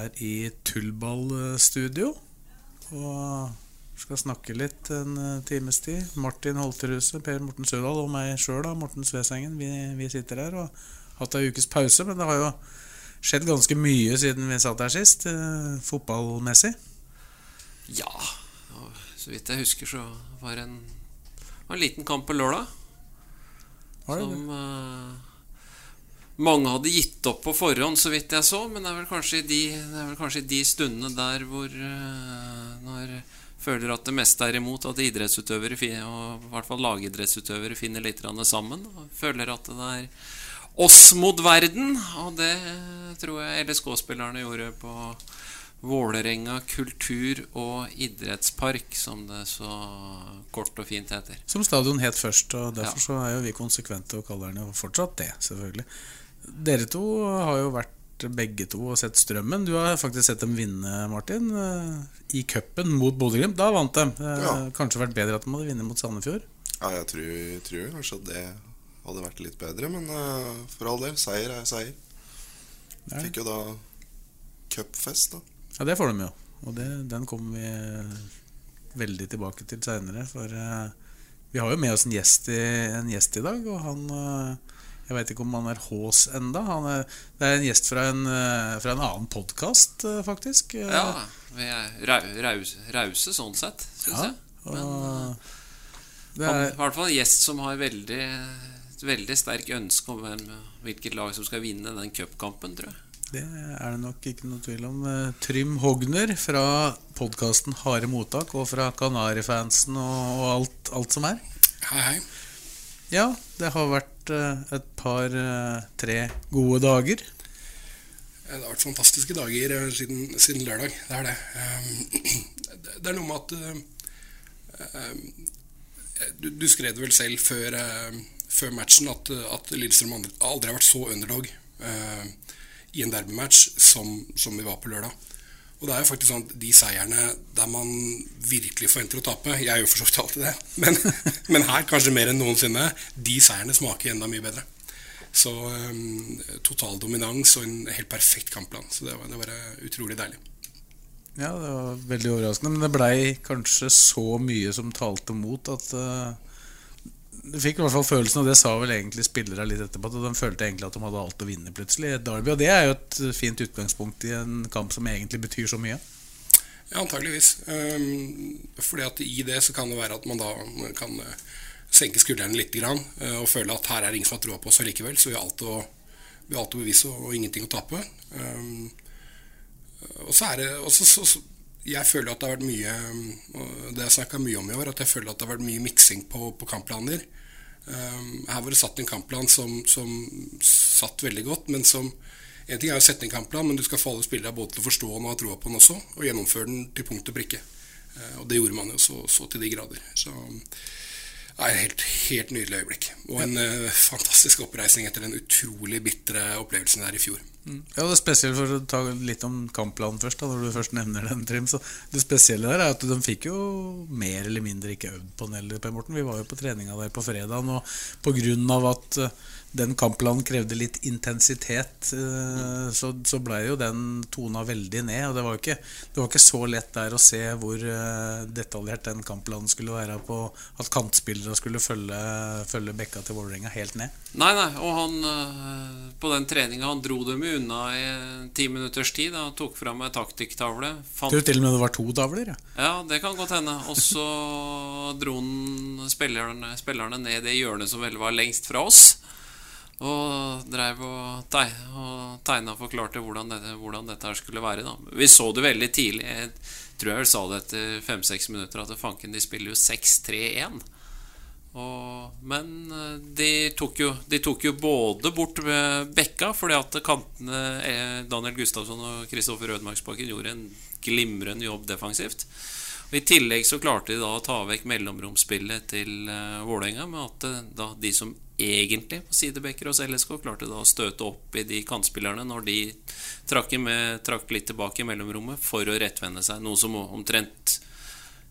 Her i Tullballstudio. Og skal snakke litt en eh, times tid. Martin Holterhuset, Per Morten Sødal og meg sjøl, Morten Svesengen. Vi, vi sitter her og har hatt ei ukes pause. Men det har jo skjedd ganske mye siden vi satt her sist, eh, fotballmessig. Ja. og Så vidt jeg husker, så var det en, var en liten kamp på lørdag. Som eh, mange hadde gitt opp på forhånd, så vidt jeg så. Men det er vel kanskje i de, kanskje de stundene der hvor eh, Når føler at det meste er imot, at idrettsutøvere, og i hvert fall lagidrettsutøvere, finner litt sammen. Og føler at det er oss mot verden. Og det tror jeg LSK-spillerne gjorde på Vålerenga kultur- og idrettspark, som det så kort og fint heter. Som stadion het først, og derfor Ja. så er jo vi konsekvente og kaller den jo fortsatt det, selvfølgelig. Dere to har jo vært begge to og sett Strømmen. Du har faktisk sett dem vinne, Martin, eh, i cupen mot Bodø-Glimt. Da vant de. Eh, Ja. Kanskje vært bedre at de hadde vunnet mot Sandefjord. Ja, jeg tror, tror kanskje at det hadde vært litt bedre, men eh, for all del, seier er seier. Ja. Fikk jo da cupfest, da. Ja, det får de jo. Og det, den kommer vi veldig tilbake til seinere. For uh, vi har jo med oss en gjest i, en gjest i dag, og han eh, Jeg veit ikke om han er Hås enda han er, Det er en gjest fra en, eh, fra en annen podkast, faktisk. Eh, Ja, vi er rause, rause sånn sett, syns Ja, jeg. Men det han, er, i hvert fall en gjest som har veldig, et veldig sterk ønske om hvem, hvilket lag som skal vinne den cupkampen, tror jeg. det er det nok ikke noe tvil om. Eh, Trym Hogner fra podkasten Harde mottak, og fra Kanarifansen og alt, alt som er. Hei, hei. Ja, det har vært eh, et par, eh, gode dager. Det har vært fantastiske dager eh, siden, siden lørdag. Det er det. Um, Det er noe med at um, du, du skrev det vel selv før, uh, før matchen at, at Lillestrøm aldri, har vært så underdog i en derbymatch som, som vi var på lørdag. Og det er jo faktisk sånn at de seierne der man virkelig forventer å tape Jeg gjør for så vidt alltid det, men, men her kanskje mer enn noensinne. De seierne smaker enda mye bedre. Så um, total dominans og en helt perfekt kampplan. Så det var, det var eh, utrolig deilig. Ja, det var veldig overraskende. Men det blei kanskje så mye som talte mot at eh, Du fikk i hvert fall følelsen, og det sa vel egentlig spillere litt etterpå, at de følte egentlig at de hadde alt å vinne plutselig i et derby. Og det er jo et fint utgangspunkt i en kamp som egentlig betyr så mye. Ja, antageligvis. Um, fordi at i det så kan det være at man da kan eh, senke skuldrene litt eh, og føle at her er det ingen som har troa på oss allikevel, så vi har alt å, vi har alt å bevise og, og ingenting å tape. Um, og så er det også, så, så, Jeg føler at det har vært mye Det jeg snakka mye om i år, at jeg føler at det har vært mye miksing på, på kampplaner. Um, her var det satt en kampplan som, som satt veldig godt, men som En ting er å sette en kampplan, men du skal få alle spillere både til å forstå den og ha troa på den også, og gjennomføre den til punkt og prikke. Eh, og det gjorde man jo så, så til de grader. Så det er et helt, helt nydelig øyeblikk. Og en eh, fantastisk oppreisning etter den utrolig bitre opplevelsen der i fjor. Ja, det spesielle For å ta litt om kampplanen først, da, når du først nevner den, Trim. Så det spesielle der er at de fikk jo mer eller mindre ikke øvd på den Eller, Morten. Vi var jo på treninga der på fredagen, og av at eh, den kampplanen krevde litt intensitet, eh, så, så blei jo den tona veldig ned. Og det var ikke, det var ikke så lett der å se hvor eh, detaljert den kampplanen skulle være på at kantspillere skulle følge, følge bekka til Vålerenga helt ned. Nei, nei, og han eh, på den treninga Han dro dem unna i ti minutters tid. Han tok fram ei taktikktavle. Fant Tror til og med det var to tavler. Ja. Ja, det kan godt hende. Og så dro han spillerne, spillerne ned det hjørnet som vel var lengst fra oss. Og dreiv og, teg, og tegna og forklarte hvordan dette, hvordan dette her skulle være. Da. Vi så det veldig tidlig. Jeg tror jeg vel sa det etter fem-seks minutter at fanken, de spiller jo 6-3-1. Men eh, de tok, jo, de tok jo både bort med Bekka, fordi at kantene eh, Daniel Gustavsson og Kristoffer Rødmarksbakken gjorde en glimrende jobb defensivt. Og I tillegg så klarte de da å ta vekk mellomromsspillet til uh, Vålerenga med at uh, da de som egentlig på sidebekker hos LSK klarte da å støte opp i de kantspillerne når de trakk, med, trakk litt tilbake i mellomrommet for å rettvende seg. Noe som omtrent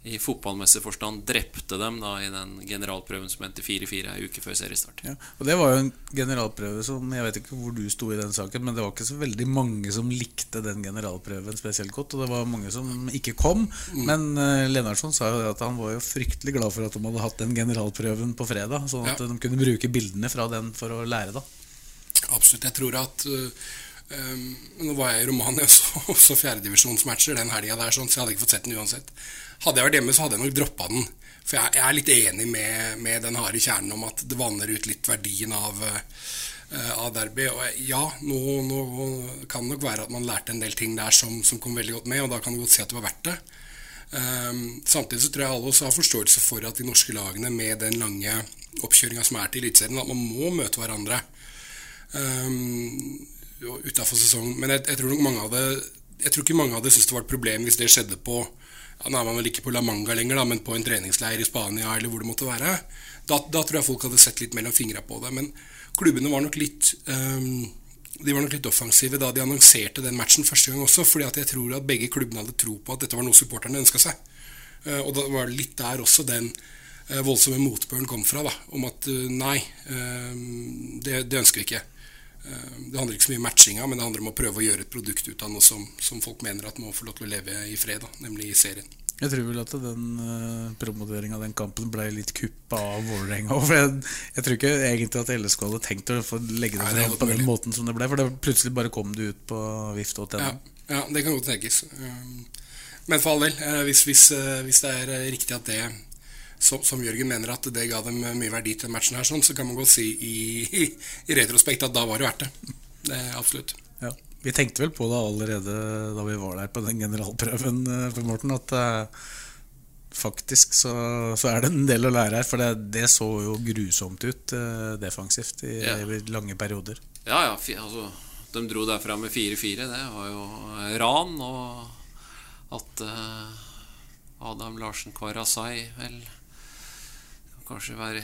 i fotballmessig forstand drepte dem da i den generalprøven som endte 4-4 ei uke før seriestart. Ja, og Det var jo en generalprøve som Jeg vet ikke hvor du sto i den saken, men det var ikke så veldig mange som likte den generalprøven spesielt godt. Og det var mange som ikke kom. Mm. Men uh, Lenarsson sa jo at han var jo fryktelig glad for at de hadde hatt den generalprøven på fredag, sånn at ja. de kunne bruke bildene fra den for å lære, da. Absolutt. Jeg tror at uh, um, Nå var jeg i Romania og så, så fjerdedivisjonsmatcher den helga der, sånn, så jeg hadde ikke fått sett den uansett. Hadde jeg vært hjemme, så hadde jeg nok droppa den. For jeg, jeg, er litt enig med, med den harde kjernen om at det vanner ut litt verdien av, uh, av derby. Og ja, nå, nå, kan det nok være at man lærte en del ting der som, som, kom veldig godt med, og da kan du godt si at det var verdt det. Um, samtidig så tror jeg alle også har forståelse for at de norske lagene med den lange oppkjøringa som er til Eliteserien, at man må møte hverandre um, utafor sesongen. Men jeg, jeg, tror nok mange av det jeg tror ikke mange hadde syntes det var et problem hvis det skjedde på ja, Nå er man vel ikke på La Manga lenger, da, men på en treningsleir i Spania eller hvor det måtte være. Da, da tror jeg folk hadde sett litt mellom fingra på det. Men klubbene var nok litt um, de var nok litt offensive da de annonserte den matchen første gang også, fordi at jeg tror at begge klubbene hadde tro på at dette var noe supporterne ønska seg. Uh, og da var det litt der også den uh, voldsomme motbøren kom fra, da, om at uh, nei, det, det, ønsker vi ikke. Det handler ikke så mye om matchinga, men det handler om å prøve å gjøre et produkt ut av noe som, som folk mener at må få lov til å leve i fred, da, nemlig i serien. Jeg tror vel at den uh, promoteringa av den kampen ble litt kuppa av Vålerenga. Jeg, jeg, tror ikke egentlig at LSK hadde tenkt å få legge det frem på den måten som det ble. For det plutselig bare kom det ut på vift.no. Ja, ja, det kan godt tenkes. Um, men for all del, hvis, hvis, hvis, det er riktig at det som, som, Jørgen mener at det ga dem mye verdi til matchen, her, sånn, så kan man godt si i, i, i retrospekt at da var det verdt det. det absolutt. Ja. Vi tenkte vel på det allerede da vi var der på den generalprøven, eh, for Morten, at uh, faktisk så, så, er det en del å lære her. For det, det så jo grusomt ut uh, defensivt i, ja. i, lange perioder. Ja, ja. Altså, de dro derfra med 4-4. Det var jo ran. Og at uh, Adam Larsen Kvarasai vel kanskje være,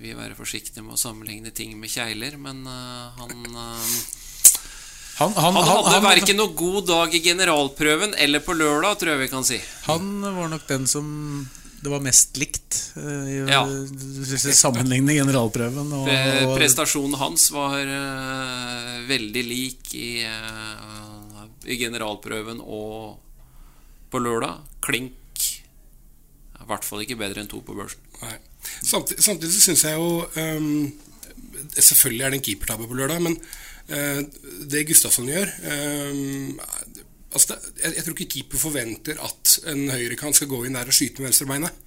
vil være forsiktige med å sammenligne ting med kjegler, men uh, han, uh, han, han, han, hadde verken noe god dag i generalprøven eller på lørdag, tror jeg vi kan si. Han var nok den som det var mest likt, uh, ja. sammenligne generalprøven. Og, og Prestasjonen hans var veldig lik i, i generalprøven og på lørdag. Klink. I hvert fall ikke bedre enn to på børsen. Nei. Samtidig, samtidig så syns jeg jo um, Selvfølgelig er det en keepertabbe på lørdag, men uh, det Gustafsson gjør um, altså det, jeg, jeg, tror ikke keeper forventer at en høyrekant skal gå inn der og skyte med venstrebeinet.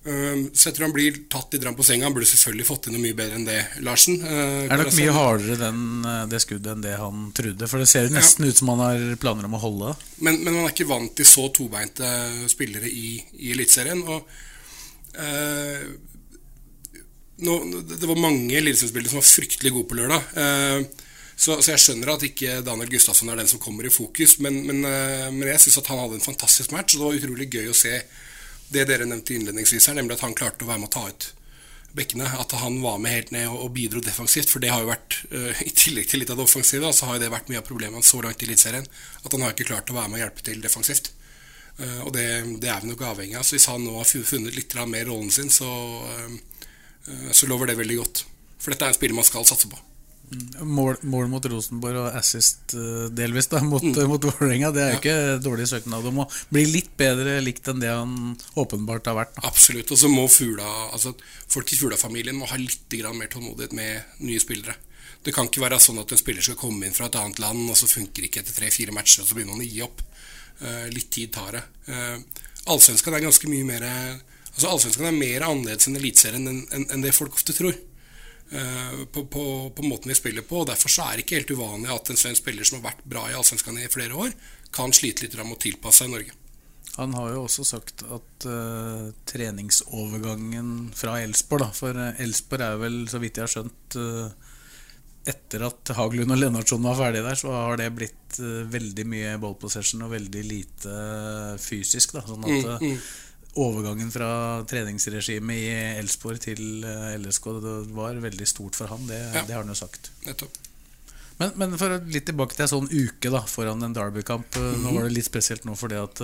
Um, så jeg tror han blir tatt litt på senga. Han burde selvfølgelig fått inn noe mye bedre enn det, Larsen. Uh, er nok mye hardere den, eh, det skuddet enn det han trodde. For det ser nesten ja. ut som han har planer om å holde. Men, men han er ikke vant til så tobeinte spillere i, i Eliteserien. Og uh, nå, det var mange Lillestrøm-spillere som var fryktelig gode på lørdag. Eh, så, så, jeg skjønner at ikke Daniel Gustafsson er den som kommer i fokus, men, men, eh, men jeg syns han hadde en fantastisk match. Og det var utrolig gøy å se det dere nevnte innledningsvis her, nemlig at han klarte å være med å ta ut bekkene. At han var med helt ned og, bidro defensivt. For det har jo vært, uh, i tillegg til litt av det offensive, så har jo det vært mye av problemet hans så langt i Eliteserien. At han har ikke klart å være med og hjelpe til defensivt. Og det, det, er vi nok avhengig av. Så hvis han nå har funnet litt mer rollen sin, så Eh, så lover det veldig godt. For dette er en spiller man skal satse på. Mm. Mål, mål mot Rosenborg og assist eh, delvis da mot, mm. mot Vålerenga. Det er jo ja. ikke dårlig søknad om å bli litt bedre likt enn det han åpenbart har vært. Da. Absolutt. Og så må Fula, altså, folk i Fula-familien må ha litt mer tålmodighet med nye spillere. Det kan ikke være sånn at en spiller skal komme inn fra et annet land, og så funker ikke etter tre-fire matcher, og så begynner han å gi opp. Uh, litt tid tar det. Uh, Allsvenskan er ganske mye mer Altså Allsvenskan er mer annerledes enn Eliteserien enn en, en det folk ofte tror. eh, på, på, på måten vi spiller på. og Derfor så er det ikke helt uvanlig at en svensk spiller som har vært bra i Allsvenskan i flere år, kan slite litt med å tilpasse seg i Norge. Han har jo også sagt at uh, treningsovergangen fra Elsborg, da For Elsborg er vel, så vidt jeg har skjønt uh, Etter at Haglund og Lennartson var ferdige der, så har det blitt uh, veldig mye ball possession og veldig lite fysisk. Da Sånn at mm, mm. Overgangen fra treningsregimet i Elsborg til LSK det var veldig stort for han. Det, ja. det har han jo sagt. Nettopp. Men, men, for litt tilbake til en sånn uke da foran en Derby-kamp. Mm -hmm. Nå var det litt spesielt nå fordi at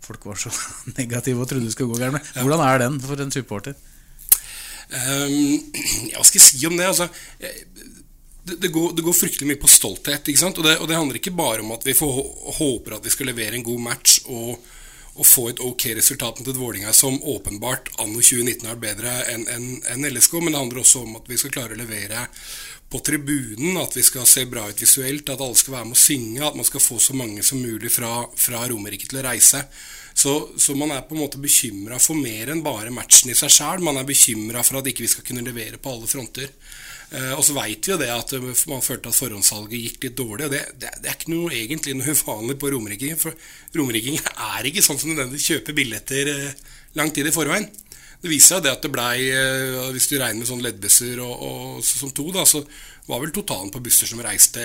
folk var så negative og trodde det skulle gå gærent. Hvordan er den for en supporter? Um, ja, hva skal jeg si om det? Altså, det, det, går, det, går, fryktelig mye på stolthet. Og det, og, det, handler ikke bare om at vi får, håper at vi skal levere en god match og, og få et ok resultat mot et Vålinga som åpenbart anno 2019 er bedre enn en, en LSK, men det handler også om at vi skal klare å levere på tribunen, at vi skal se bra ut visuelt, at alle skal være med å synge, at man skal få så mange som mulig fra, fra Romerike til å reise. Så, så, man er på en måte bekymra for mer enn bare matchen i seg sjøl. Man er bekymra for at ikke vi skal kunne levere på alle fronter. Eh, og så veit vi jo det at man følte at forhåndssalget gikk litt dårlig. og Det, det, det er ikke noe, egentlig noe uvanlig på Romerike. For romerikinger er ikke sånn som nødvendigvis kjøper billetter eh, lang tid i forveien. Det viser seg det at det blei, eh, hvis du regner med sånne leddbusser og, og, som to, da, så var vel totalen på busser som reiste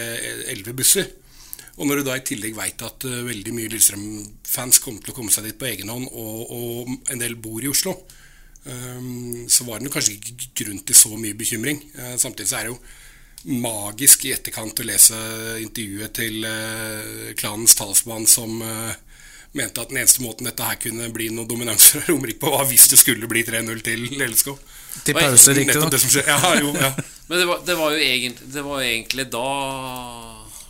elleve busser. Og når du da i tillegg veit at veldig mye Lillestrøm-fans kommer til å komme seg dit på egen hånd, og, og en del bor i Oslo, så var det kanskje ikke grunn til så mye bekymring. Uh, samtidig så er det jo magisk i etterkant å lese intervjuet til uh, klanens talsmann som mente at den eneste måten dette her kunne bli noen dominanse fra Romerike på, var hvis det skulle bli 3-0 til LSK. Til pause, riktignok. Ja, ja. Men det var, det var, jo egentlig, det var egentlig da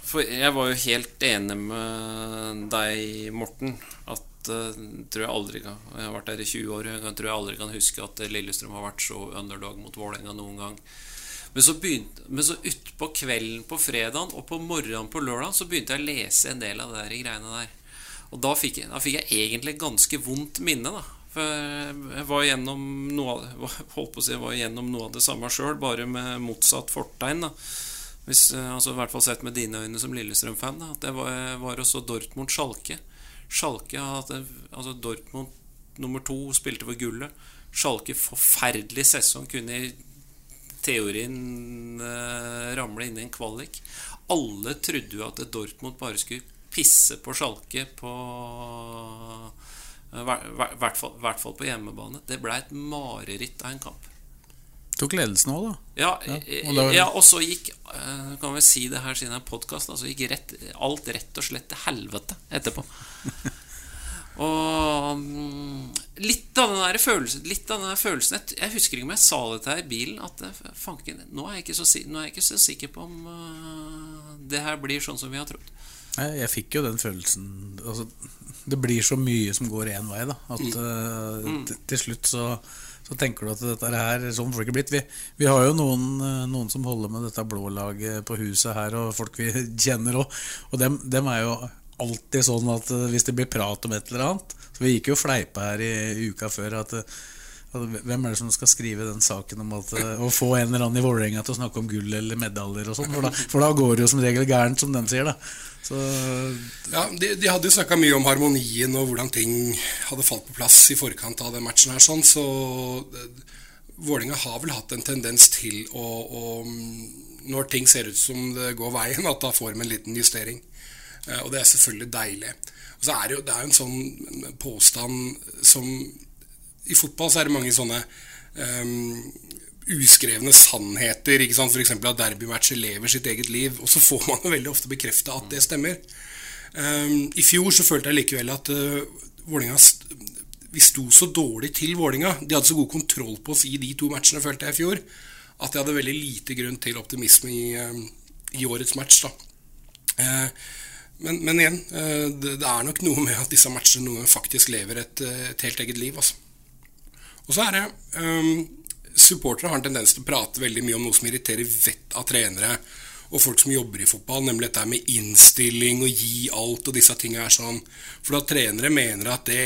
For jeg var jo helt enig med deg, Morten, at uh, tror jeg aldri kan Jeg har vært der i 20 år, jeg tror jeg aldri kan huske at Lillestrøm har vært så underdog mot Vålerenga noen gang. Men så, begynte, men så utpå kvelden på fredagen og på morgenen på lørdag så begynte jeg å lese en del av de greiene der. Og da fikk, jeg, da fikk jeg egentlig ganske vondt minne. da For jeg var gjennom noe av, holdt på å si, jeg var gjennom noe av det samme sjøl, bare med motsatt fortegn. da Hvis, altså I hvert fall sett med dine øyne som Lillestrøm-fan. At det var, var også Dortmund-Sjalke. Sjalke hadde, altså Dortmund nummer to spilte for gullet. Sjalke forferdelig sesong. Kunne i teorien eh, ramle inn i en kvalik. Alle trodde jo at Dortmund bare skulle pisse på Sjalke på I hvert, hvert, fall på hjemmebane. Det ble et mareritt av en kamp. Tok ledelsen òg, da. Ja, ja, og, da... ja, og så gikk eh, Kan vi si det her siden det er podkast, så gikk rett, alt rett og slett til helvete etterpå. og mm, litt av den der følelsen, litt av den der følelsen Jeg husker ikke om jeg sa dette her i bilen, at eh, fanken, nå er jeg ikke så, nå er jeg ikke så sikker på om uh, det her blir sånn som vi har trodd. Jeg fikk jo den følelsen altså, Det blir så mye som går én vei, da. At uh, til, til slutt så, så, tenker du at dette her Sånn får det ikke blitt. Vi, vi har jo noen, eh, noen, som holder med dette blålaget på huset her, og folk vi kjenner òg. Og dem, dem, er jo alltid sånn at eh, hvis det blir prat om et eller annet Så Vi gikk jo fleipa her i, uka før at hvem er det som skal skrive den saken om at, å få en eller annen i Vålerenga til å snakke om gull eller medaljer og sånn? For, for, da går det jo som regel gærent, som den sier. da så, ja, de, de, hadde jo snakka mye om harmonien og hvordan ting hadde falt på plass i forkant av den matchen. her sånn, Så Vålinga har vel hatt en tendens til å, å, Når ting ser ut som det går veien, at da får de en liten justering. Eh, og det er selvfølgelig deilig. Og så er det jo det er en sånn påstand som I fotball så er det mange sånne um, uskrevne sannheter. ikke sant? F.eks. at derbymatcher lever sitt eget liv. Og så får man jo veldig ofte bekrefta at det stemmer. Um, I fjor så følte jeg likevel at uh, Vålinga Vi sto så dårlig til Vålinga. De hadde så god kontroll på oss i de to matchene, følte jeg i fjor, at jeg hadde veldig lite grunn til optimisme i, um, i årets match. da. Uh, men, men, igjen, uh, det, det, er nok noe med at disse matchene faktisk lever et, et helt eget liv. Altså. Og så er det um, supportere har en tendens til å prate veldig mye om noe som irriterer vett av trenere og folk som jobber i fotball, nemlig dette med innstilling og gi alt og disse tingene er sånn. For da trenere mener at det,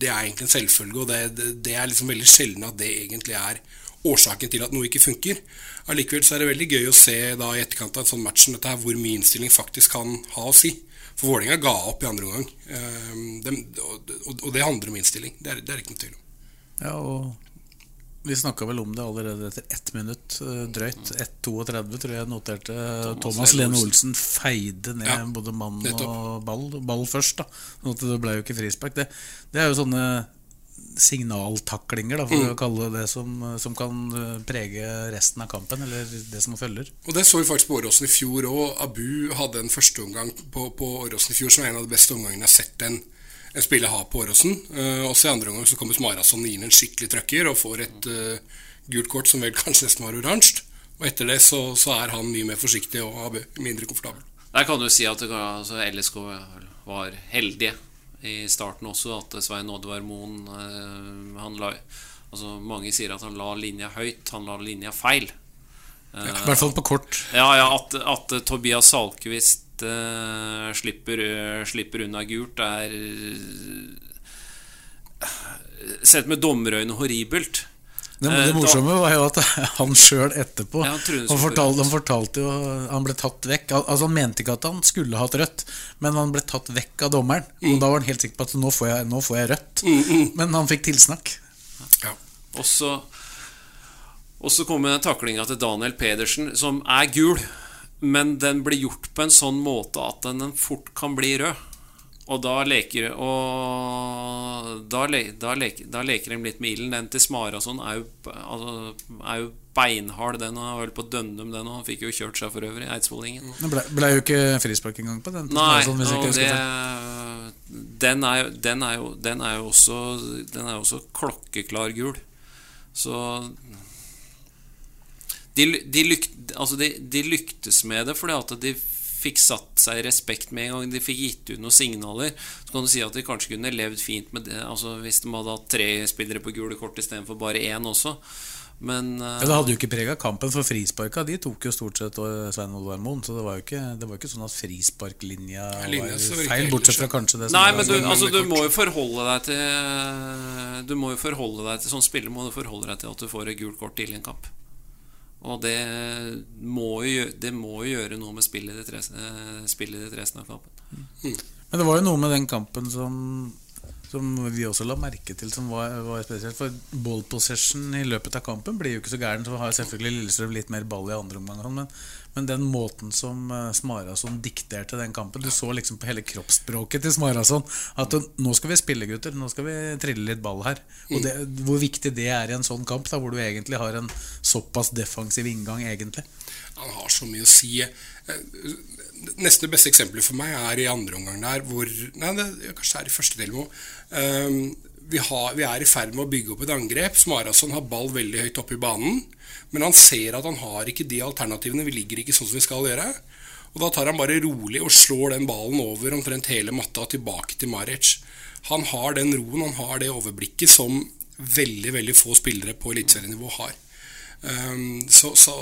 det er egentlig en selvfølge, og det, det, er liksom veldig sjelden at det egentlig er årsaken til at noe ikke funker. Allikevel så er det veldig gøy å se da i etterkant av en sånn match som dette her, hvor mye innstilling faktisk kan ha å si. For Vålerenga ga opp i andre omgang. Eh, og, og det handler om innstilling. Det er, det er ikke noe tvil om. Ja, og vi snakka vel om det allerede etter ett minutt eh, drøyt. 1.32 tror jeg noterte Thomas, Thomas Lene Olsen. Feide ned Ja, både mann og ball. Ball først, da. Sånn det ble jo ikke frispark. Det, det er jo sånne signaltaklinger, da, for å kalle det som, som kan eh, prege resten av kampen, eller det som følger. Og det så vi faktisk på Åråsen i fjor òg. Abu hadde en førsteomgang på, på Åråsen i fjor som er en av de beste omgangene jeg har sett en, en spiller ha på Åråsen. Uh, også i andre omgang så kommer Smarason inn en skikkelig trøkker og får et uh, gult kort som vel kanskje nesten var oransje. Og etter det så, så er han mye mer forsiktig og mindre komfortabel. Der kan du si at det, altså, LSK var heldige i starten også. At Svein Oddvar Moen eh, han la, altså, Mange sier at han la linja høyt, han la linja feil. Eh, I hvert fall på kort. Ja, ja at, at Tobias Salkevist eh, slipper, eh, slipper unna gult, er eh, Sett med dommerøyne horribelt. Det, Eh, det morsomme var jo at han sjøl etterpå Ja, han han, fortalte, han fortalte jo Han ble tatt vekk. Altså Han mente ikke at han skulle hatt rødt, men han ble tatt vekk av dommeren. Og da var han helt sikker på at nå får jeg, nå får jeg rødt. Men han fikk tilsnakk. Ja. Og så kommer taklinga til Daniel Pedersen, som er gul, men den blir gjort på en sånn måte at den fort kan bli rød. Og da leker Og da, le, da, leker, da leker de litt med ilden. Den til Smarason er jo, altså, er jo beinhard, den. Og er vel på Dønnum, den. Og han fikk jo kjørt seg for øvrig, Eidsvollingen. Det ble, ble jo ikke frispark engang på den. Nei, sånn, og det, den, er, den, er jo, den er jo også Den er jo også klokkeklar gul. Så de, de, lyk, altså de, de lyktes med det fordi at de fikk satt seg i respekt med en gang. De fikk gitt ut noen signaler. Så kan du si at de kanskje kunne levd fint med det altså hvis de hadde hatt tre spillere på gule kort istedenfor bare én også. Men uh, Ja, Det hadde jo ikke prega kampen, for frisparka de tok jo stort sett Svein Olvar Moen. Så det var jo ikke, det var ikke sånn at frisparklinja var feil, bortsett fra sånn. kanskje det som Nei, men du, altså, du må jo forholde deg til Du må jo forholde deg til Som spiller må du forholde deg til at du får et gult kort tidlig i en kamp. Og det må jo, det må jo gjøre noe med eh, spillet ditt resten av kampen. Men det var jo noe med den kampen som, som vi også la merke til, som var, var spesielt. For ball possession i løpet av kampen blir jo ikke så gæren. Så har selvfølgelig Lillestrøm litt mer ball i andre omgang. sånn, Men, men den måten som eh, Smarason dikterte den kampen Du så liksom på hele kroppsspråket til Smarason at nå skal vi spille, gutter. Nå skal vi trille litt ball her. Og det, hvor viktig det er i en sånn kamp, da, hvor du egentlig har en såpass defensiv inngang, egentlig. Han har så mye å si. Eh, Nesten det beste eksempelet for meg er i andre omgang der, hvor Nei, det, kanskje det er i første del nå. Vi, har, vi er i ferd med å bygge opp et angrep. Smarason har ball veldig høyt oppe i banen. Men han ser at han har ikke de alternativene. Vi ligger ikke sånn som vi skal gjøre. Og da tar han bare rolig og slår den ballen over omtrent hele matta tilbake til Maric. Han har den roen, han har det overblikket som veldig, veldig få spillere på eliteserienivå har. Um, så, så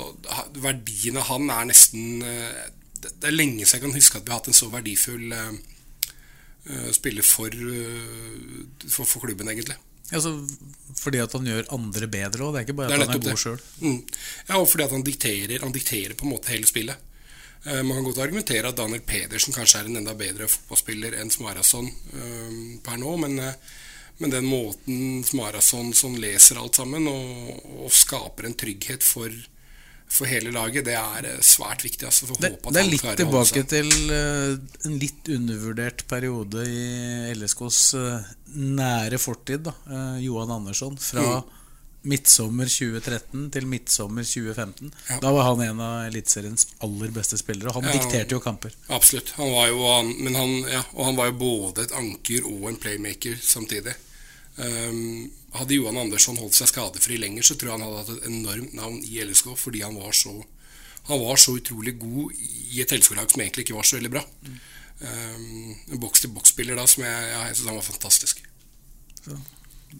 verdien av han er nesten eh, det, er lenge siden jeg kan huske at vi har hatt en så verdifull eh, eh, spiller for, eh, for, for klubben, egentlig. Altså, fordi at han gjør andre bedre òg. Det er ikke bare at er han er god sjøl. Mm. Ja, og fordi at han dikterer, han dikterer på en måte hele spillet. Uh, man kan godt argumentere at Daniel Pedersen kanskje er en enda bedre fotballspiller enn Smarason uh, per nå, men, uh, men den måten Smarason som leser alt sammen og, og skaper en trygghet for, for hele laget, det er eh, svært viktig. Altså, Det, at det er litt tilbake til uh, en litt undervurdert periode i LSKs uh, nære fortid. Da. Eh, Johan Andersson. Fra Mm. midtsommer 2013 til midtsommer 2015. Ja. Da var han en av Eliteseriens aller beste spillere. Og han Ja. dikterte jo kamper. Absolutt. Han var jo, han, men han, ja, og han var jo både et anker og en playmaker samtidig. Um, hadde Johan Andersson holdt seg skadefri lenger, så tror jeg han hadde hatt et enormt navn i LSK, fordi han var så, han var så utrolig god i et LSK-lag som egentlig ikke var så veldig bra. Um, en boks-til-boks-spiller da som jeg, jeg synes han var fantastisk.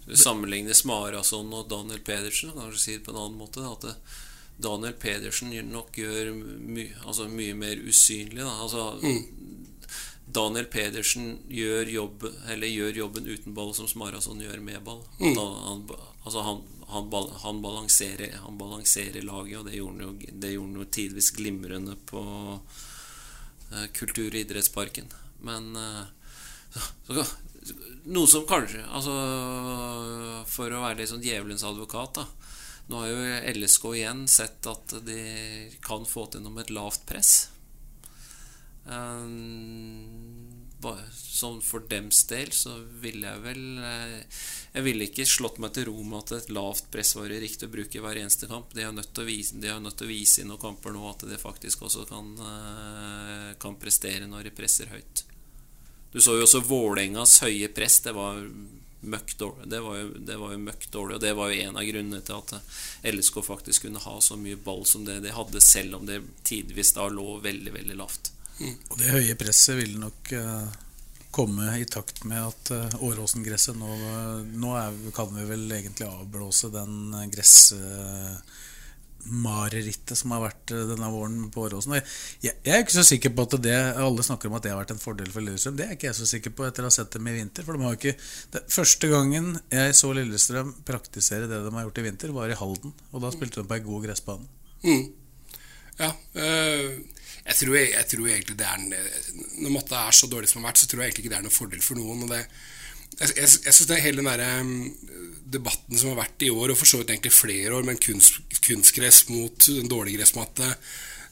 Du sammenligner Smarason og Daniel Pedersen, kanskje si det på en annen måte. At det, Daniel Pedersen nok gjør my, altså mye mer usynlig. Da. Altså, Daniel Pedersen gjør, jobb, eller gjør jobben uten ball som Smarason gjør med ball. Mm. Han, altså han, han, han, balanserer, han balanserer laget, og det gjorde han jo, det gjorde han jo tidvis glimrende på uh, Kultur- og idrettsparken. Men eh, så, noe som kanskje altså, For å være litt sånn djevelens advokat, da. Nå har jo LSK igjen sett at de kan få til noe med et lavt press. Um, sånn for dems del så ville jeg vel eh, Jeg ville ikke slått meg til ro med at et lavt press var det riktig å bruke hver eneste kamp. De er nødt de er nødt til å vise i noen kamper nå at de faktisk også kan, eh, kan prestere når de presser høyt. Du så jo også Vålerengas høye press. Det var møkk dårlig. Det var, jo, det var jo møkk dårlig, og det var jo en av grunnene til at LSK faktisk kunne ha så mye ball som det de hadde, selv om det tidvis da lå veldig, veldig lavt. Og det høye presset ville nok eh, komme i takt med at uh, Åråsen-gresset nå, nå er, kan vi vel egentlig avblåse den gressmarerittet som har vært eh, denne våren på Åråsen. Jeg, jeg er ikke så sikker på at det Alle snakker om at det har vært en fordel for Lillestrøm. Det er ikke jeg så sikker på etter å ha sett dem i vinter. For de har ikke det, Første gangen jeg så Lillestrøm praktisere det de har gjort i vinter, var i Halden. Og da spilte de på ei god gressbane. Mm. Ja. Øh, jeg, tror, jeg, tror, egentlig det er en, Når matta er så dårlig som den har vært, så tror jeg egentlig ikke det er noen fordel for noen. det jeg, jeg, jeg er hele den der, um, debatten som har vært i år, og for så vidt egentlig flere år, med kunst, kunstgress mot en dårlig gressmatte,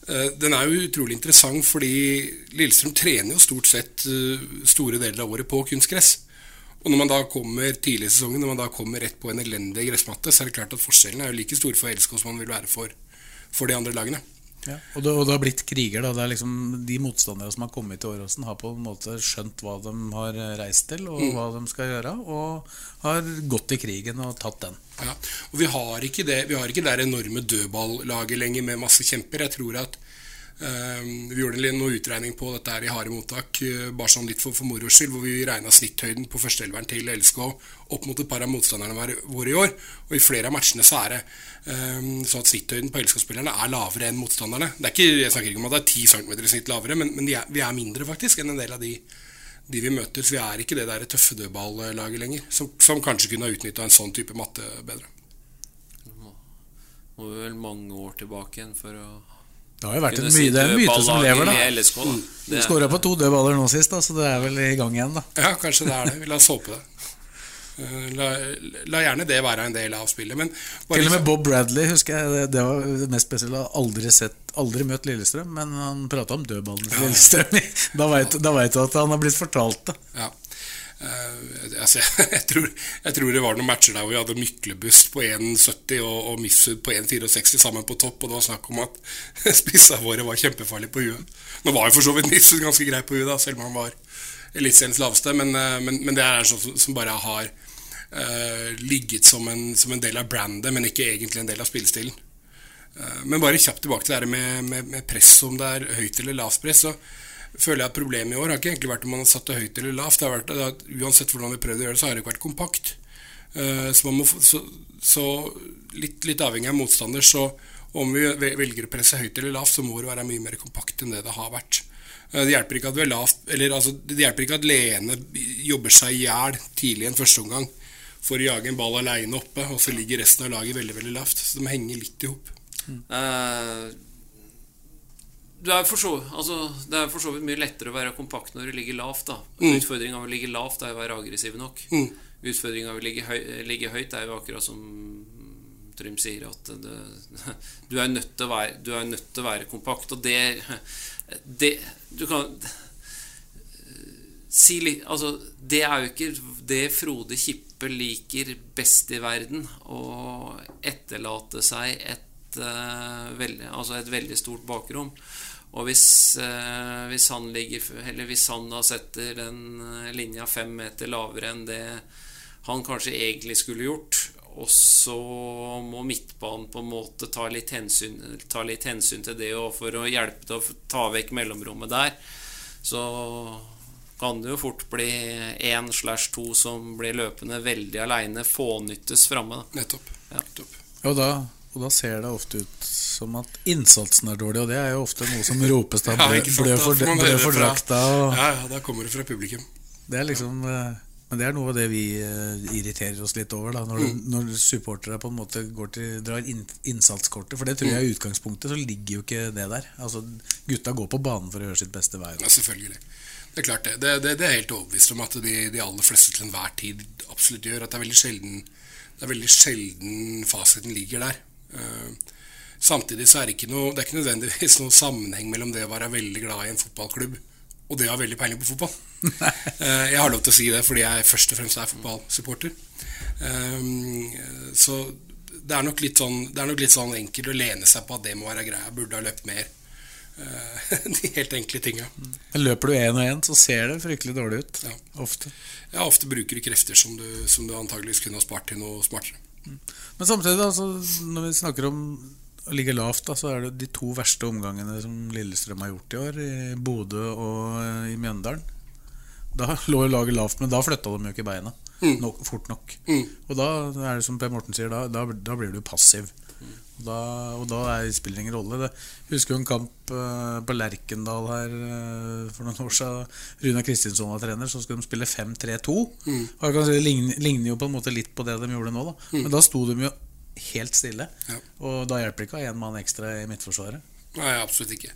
uh, den er jo utrolig interessant fordi Lillestrøm trener jo stort sett uh, store deler av året på kunstgress. Og når man da kommer tidlig i sesongen, når man da kommer rett på en elendig gressmatte, så er det klart at forskjellene er jo like store for LSK som man vil være for, for de andre lagene. Ja, og, det, og det har blitt kriger. da, det er liksom De motstandere som har kommet til Åråsen, har på en måte skjønt hva de har reist til, og mm. hva de skal gjøre, og har gått i krigen og tatt den. Ja, og Vi har ikke det Vi har ikke det enorme dødballaget lenger med masse kjemper. Jeg tror at øh, Vi gjorde noe utregning på dette her i harde mottak, uh, bare sånn litt for, for moro skyld, hvor vi regna snitthøyden på førsteelveren til LSK opp mot et par av motstanderne våre i år. Og i flere av matchene så er det um, sånn at snitthøyden på LSK-spillerne er lavere enn motstanderne. Det er ikke, jeg snakker ikke om at det er 10 cm i snitt lavere, men, men er, vi er mindre faktisk enn en del av de, de vi møter. Så vi er ikke det der tøffe dødballaget lenger, som, som kanskje kunne ha utnytta en sånn type matte bedre. Må vi vel mange år tilbake igjen for å det har jo vært en, my det er en myte som lever, da. LSK, da. Du skåra på to dødballer nå sist, da, så det er vel i gang igjen, da. Ja, kanskje det er det. La oss håpe det. La, la, gjerne det være en del av spillet. Men Til og med Bob Bradley husker jeg det var det mest spesielle. Aldri sett, aldri møtt Lillestrøm, men han prata om dødballen til ja. Lillestrøm. Da veit du at han har blitt fortalt det. Ja. Uh, altså, jeg, tror, jeg, tror, det var noen matcher der hvor vi hadde Myklebust på 1,70 og, og Mifsud på 1,64 sammen på topp, og det var snakk om at spissa våre var kjempefarlige på huet. Nå var jo for så vidt Mifsud ganske grei på huet, da, selv om han var eliteseriens laveste, men, men, men, det er sånn som bare har uh, ligget som en, som en, del av brandet, men ikke egentlig en del av spillestilen. Uh, men bare kjapt tilbake til det med, med, med press, om det er høyt eller lavt press. så føler jeg at problemet i år har ikke egentlig vært om man har satt det høyt eller lavt. Det har vært at Uansett hvordan vi prøvde å gjøre det, så har det ikke vært kompakt. Så, må, så, så litt, litt, avhengig av motstander, så om vi velger å presse høyt eller lavt, så må det være mye mer kompakt enn det det har vært. Det hjelper ikke at vi er lavt, eller altså, det hjelper ikke at Lene jobber seg i hjel tidlig en første omgang for å jage en ball aleine oppe, og så ligger resten av laget veldig veldig lavt. Så de henger litt i hop. Mm. Uh det er, så, altså, det er for så vidt mye lettere å være kompakt når du ligger lavt. da mm. Utfordringa ved å ligge lavt er å være aggressiv nok. Mm. Utfordringa ved å ligge, høy, ligge, høyt er jo akkurat som Trym sier, at det, du, er nødt til å være, du er nødt til å være kompakt. Og det, det Du kan si litt Altså, det er jo ikke det Frode Kippe liker best i verden, å etterlate seg et, uh, veldig, altså et veldig stort bakrom. Og hvis, eh, hvis, han ligger, hvis han da setter den eh, linja fem meter lavere enn det han kanskje egentlig skulle gjort, og så må midtbanen på en måte ta litt hensyn, ta litt hensyn til det og for å hjelpe til å ta vekk mellomrommet der, så kan det jo fort bli én slash to som blir løpende veldig aleine, fånyttes framme. Nettopp. Ja. Nettopp. Og da Og da ser det ofte ut som at innsatsen er dårlig, og det er jo ofte noe som ropes da. Ja, Blø, ikke blø for, blø for drakta. Og Ja, ja, da kommer det fra publikum. det er liksom eh, Men det er noe av det vi eh, irriterer oss litt over. da Når, Mm. når supportere på en måte går til, drar inn, innsatskortet. For det tror jeg i utgangspunktet så ligger jo ikke det der. Altså Gutta går på banen for å gjøre sitt beste hver Ja, selvfølgelig. Det er klart det. Det, det, det er helt overbevist om at de, de aller fleste til enhver tid absolutt gjør. At det er veldig sjelden, det er veldig sjelden fasiten ligger der. Uh, samtidig så er det ikke noe, det er ikke nødvendigvis noen sammenheng mellom det å være veldig glad i en fotballklubb og det har veldig peiling på fotball. Eh, jeg har lov til å si det fordi jeg først og fremst er fotballsupporter. Eh, så det er, nok litt sånn, det er nok litt sånn enkelt å lene seg på at det må være greia. Jeg burde ha løpt mer. Eh, de helt enkle tinga. Men Løper du én og én, så ser det fryktelig dårlig ut. Ja. Ofte. Ja, ofte bruker du krefter som du, som du antageligvis kunne ha spart til noe smartere. Men samtidig, da, når vi snakker om å ligge lavt, da, så er det de to verste omgangene som Lillestrøm har gjort i år, i Bodø og eh, i Mjøndalen. Da lå jo laget lavt, men da flytta de jo ikke beina nok, fort nok. Mm. Og da er det som Per Morten sier, da, da, da blir du passiv. Og da, og da er, spiller det ingen rolle. Det, jeg husker jo en kamp uh, på Lerkendal her uh, for noen år siden. Runa Kristinsson var trener, så skulle de spille 5-3-2. Mm. Og jeg kan si, Det ligner, ligner jo på en måte litt på det de gjorde nå, da. Men da sto de jo helt stille. Ja. Og da hjelper det ikke å ha én mann ekstra i midtforsvaret. Nei, absolutt ikke.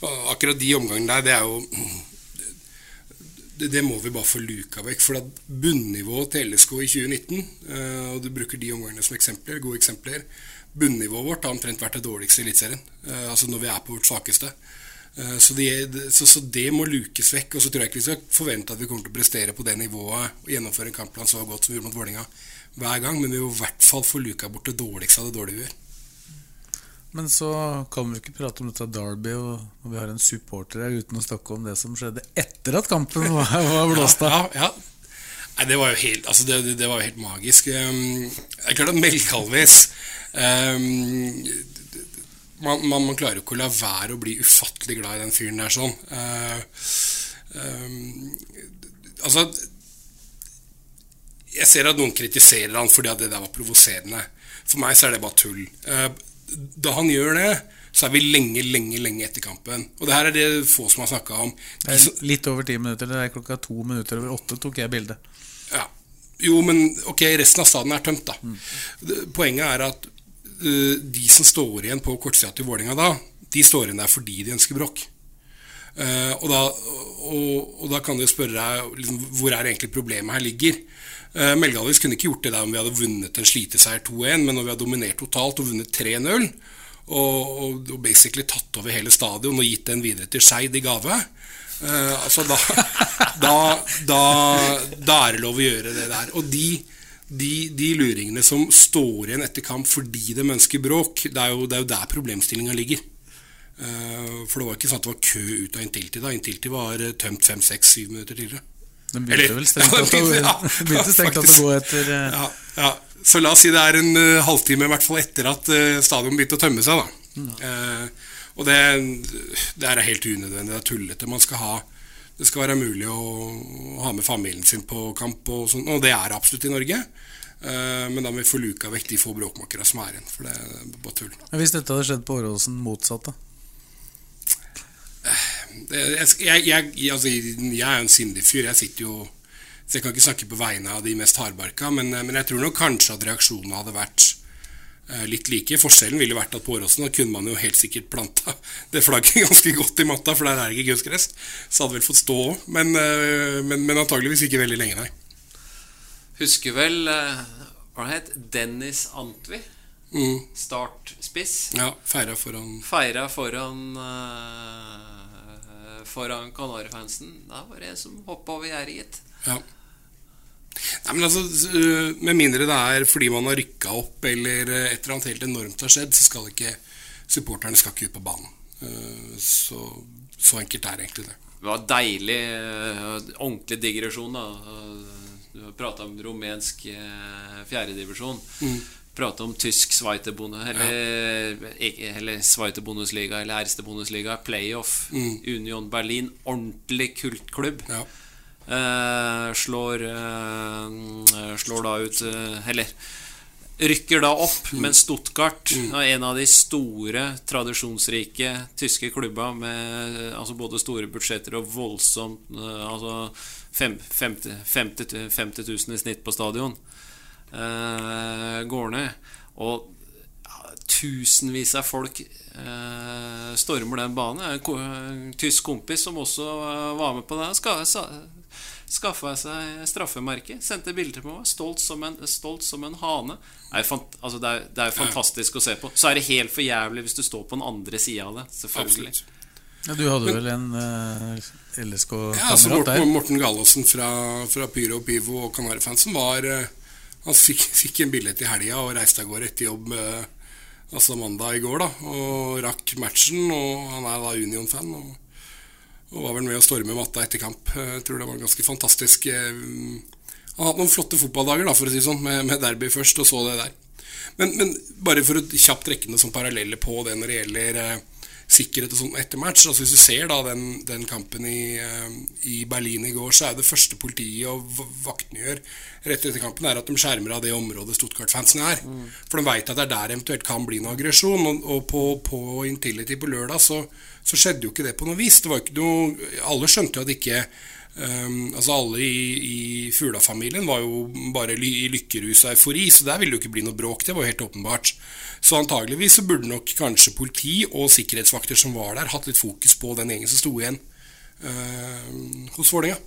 Og akkurat de omgangene der, det er jo det, det må vi bare få luka vekk. For at bunnivået til LSK i 2019, eh, og du bruker de omgangene som eksempler, gode eksempler Bunnivået vårt har omtrent vært det dårligste i Eliteserien. Eh, altså når vi er på vårt svakeste. Eh, så, de, så, så det må lukes vekk. Og så tror jeg ikke vi skal forvente at vi kommer til å prestere på det nivået og gjennomføre en kampplan så godt som vi gjorde mot Vålerenga hver gang, men vi må i hvert fall få luka bort det dårligste av det dårlige vi gjør. Men så kan vi ikke prate om dette Derby og vi har en supporter her uten å snakke om det som skjedde etter at kampen var, var blåst av. Ja, ja. Nei, det var jo helt, altså det, det- det var jo helt magisk. Um, Det er klart at Melkalvis um, man, man, man klarer jo ikke å la være å bli ufattelig glad i den fyren der sånn. Uh, um, altså Jeg ser at noen kritiserer han fordi at det der var provoserende. For meg så er det bare tull. Uh, da han gjør det, så er vi lenge, lenge, lenge etter kampen. Og det her er det få som har snakka om. Er litt over ti minutter. Det er klokka to minutter over åtte tok jeg bildet. Ja. Jo, men ok, resten av staden er tømt, da. Mm. Poenget er at uh, de som står igjen på kortsida til Vålerenga da, de står igjen der fordi de ønsker bråk. Uh, og, da, og, og da kan du spørre deg liksom, hvor er egentlig problemet her ligger. Uh, Melgalvis kunne ikke gjort det der om vi hadde vunnet en sliteseier 2-1, men når vi har dominert totalt og vunnet 3-0, og, og, basically tatt over hele stadion og gitt den videre til Skeid i gave uh, altså da, da, da, da er det lov å gjøre det der. Og de, de, de luringene som står igjen etter kamp fordi de ønsker bråk, det er jo, det er jo der problemstillinga ligger. Uh, for det var ikke sånn at det var kø ut av Intilti da. Intility var eh, tømt fem, seks, syv minutter tidligere. Den begynte Eller- vel strengt Ja, tatt ja, tatt å gå etter eh, Ja, ja. Så la oss si det er en uh, halvtime i hvert fall etter at uh, stadion begynte å tømme seg. da. Uh, og det, det er helt unødvendig. Det er tullete. Man skal ha det skal være mulig å, å ha med familien sin på kamp, og, sånt, og det er absolutt i Norge. Men da må vi få luka vekk de få bråkmakere som er igjen, for det er bare tull. Hvis dette hadde skjedd på Åråsen motsatt, da? Jeg, jeg, altså, jeg er jo en sindig fyr. Jeg sitter jo Så jeg kan ikke snakke på vegne av de mest hardbarka, men, men jeg tror nok kanskje at reaksjonene hadde vært eh, litt like. Forskjellen ville vært at på Åråsen kunne man jo helt sikkert planta det flagget ganske godt i matta, for der er det ikke kunstgress. Så hadde vel fått stå òg, men, eh, men, men antageligvis ikke veldig lenge, nei. Husker vel eh, Hva het Dennis Antvi? Mm. Startspiss. Ja, feira foran Feira foran eh, Foran Kanarifansen. Det var det en som hoppa over gjerdet, gitt. Ja. Nei, men altså, øh, Med mindre det er fordi man har rykka opp eller øh, et eller annet helt enormt har skjedd, så skal ikke supporterne skal ikke ut på banen. Øh, Så, så enkelt er egentlig det. Det var deilig, eh, ordentlig digresjon, da. Du har prata om rumensk eh, fjerdedivisjon. Mm. Prata om tysk Zweite-Bunde- eller, ja. eller Zweite-Bundesliga eller Erste Bundesliga. Playoff. Mm. Union Berlin. Ordentlig kultklubb. Ja. Uh, slår, uh, slår da ut uh, Eller rykker da opp, men Stuttgart er en av de store, tradisjonsrike tyske klubba med altså både store budsjetter og voldsomt Altså 50, 50, 50 000 i snitt på stadion. Eh, går ned. Og tusenvis av folk eh, stormer den banen. En tysk kompis som også eh, var med på det, ska, skaffa seg straffemerke. Sendte bilder på meg. Stolt som en, stolt som en hane. Det er, fant, altså det, er, det er fantastisk å se på. Så er det helt for jævlig hvis du står på den andre sida av det. Selvfølgelig. Absolutt. Ja, du hadde vel en uh, LSK-kamerat Ja, altså Morten, der? Morten Gallosen fra, fra Pyro og Pivo og Kanarifansen var eh, Han fikk, fikk en billett i helga og reiste av gårde etter jobb eh, altså mandag i går. da Og rakk matchen. Og Han er da Union-fan. Og, og var vel med å storme matta etter kamp. Jeg tror det var ganske fantastisk. eh, Han har hatt noen flotte fotballdager, da for å si sånn, med, med derby først, og så det der. Men, men bare for å kjapt trekke noen som paralleller på det når det gjelder eh, sikkerhet og sånt etter match. Altså Hvis du ser da den, den kampen i, eh, i Berlin i går, så er det første politiet og vaktene gjør rett etter kampen, er at de skjermer av det området Stuttgart-fansen er. For de veit at det er der eventuelt kan bli noe aggresjon. Og, og på, på Intility på lørdag så, så skjedde jo ikke det på noe vis. Det var ikke noe, alle skjønte jo at ikke Um, altså Alle i, i Fugla-familien var jo bare i lykkerus og eufori, så der ville det jo ikke bli noe bråk. Det var jo helt åpenbart. Så antageligvis så burde nok kanskje politi og sikkerhetsvakter som var der, hatt litt fokus på den gjengen som sto igjen uh, hos Vålerenga.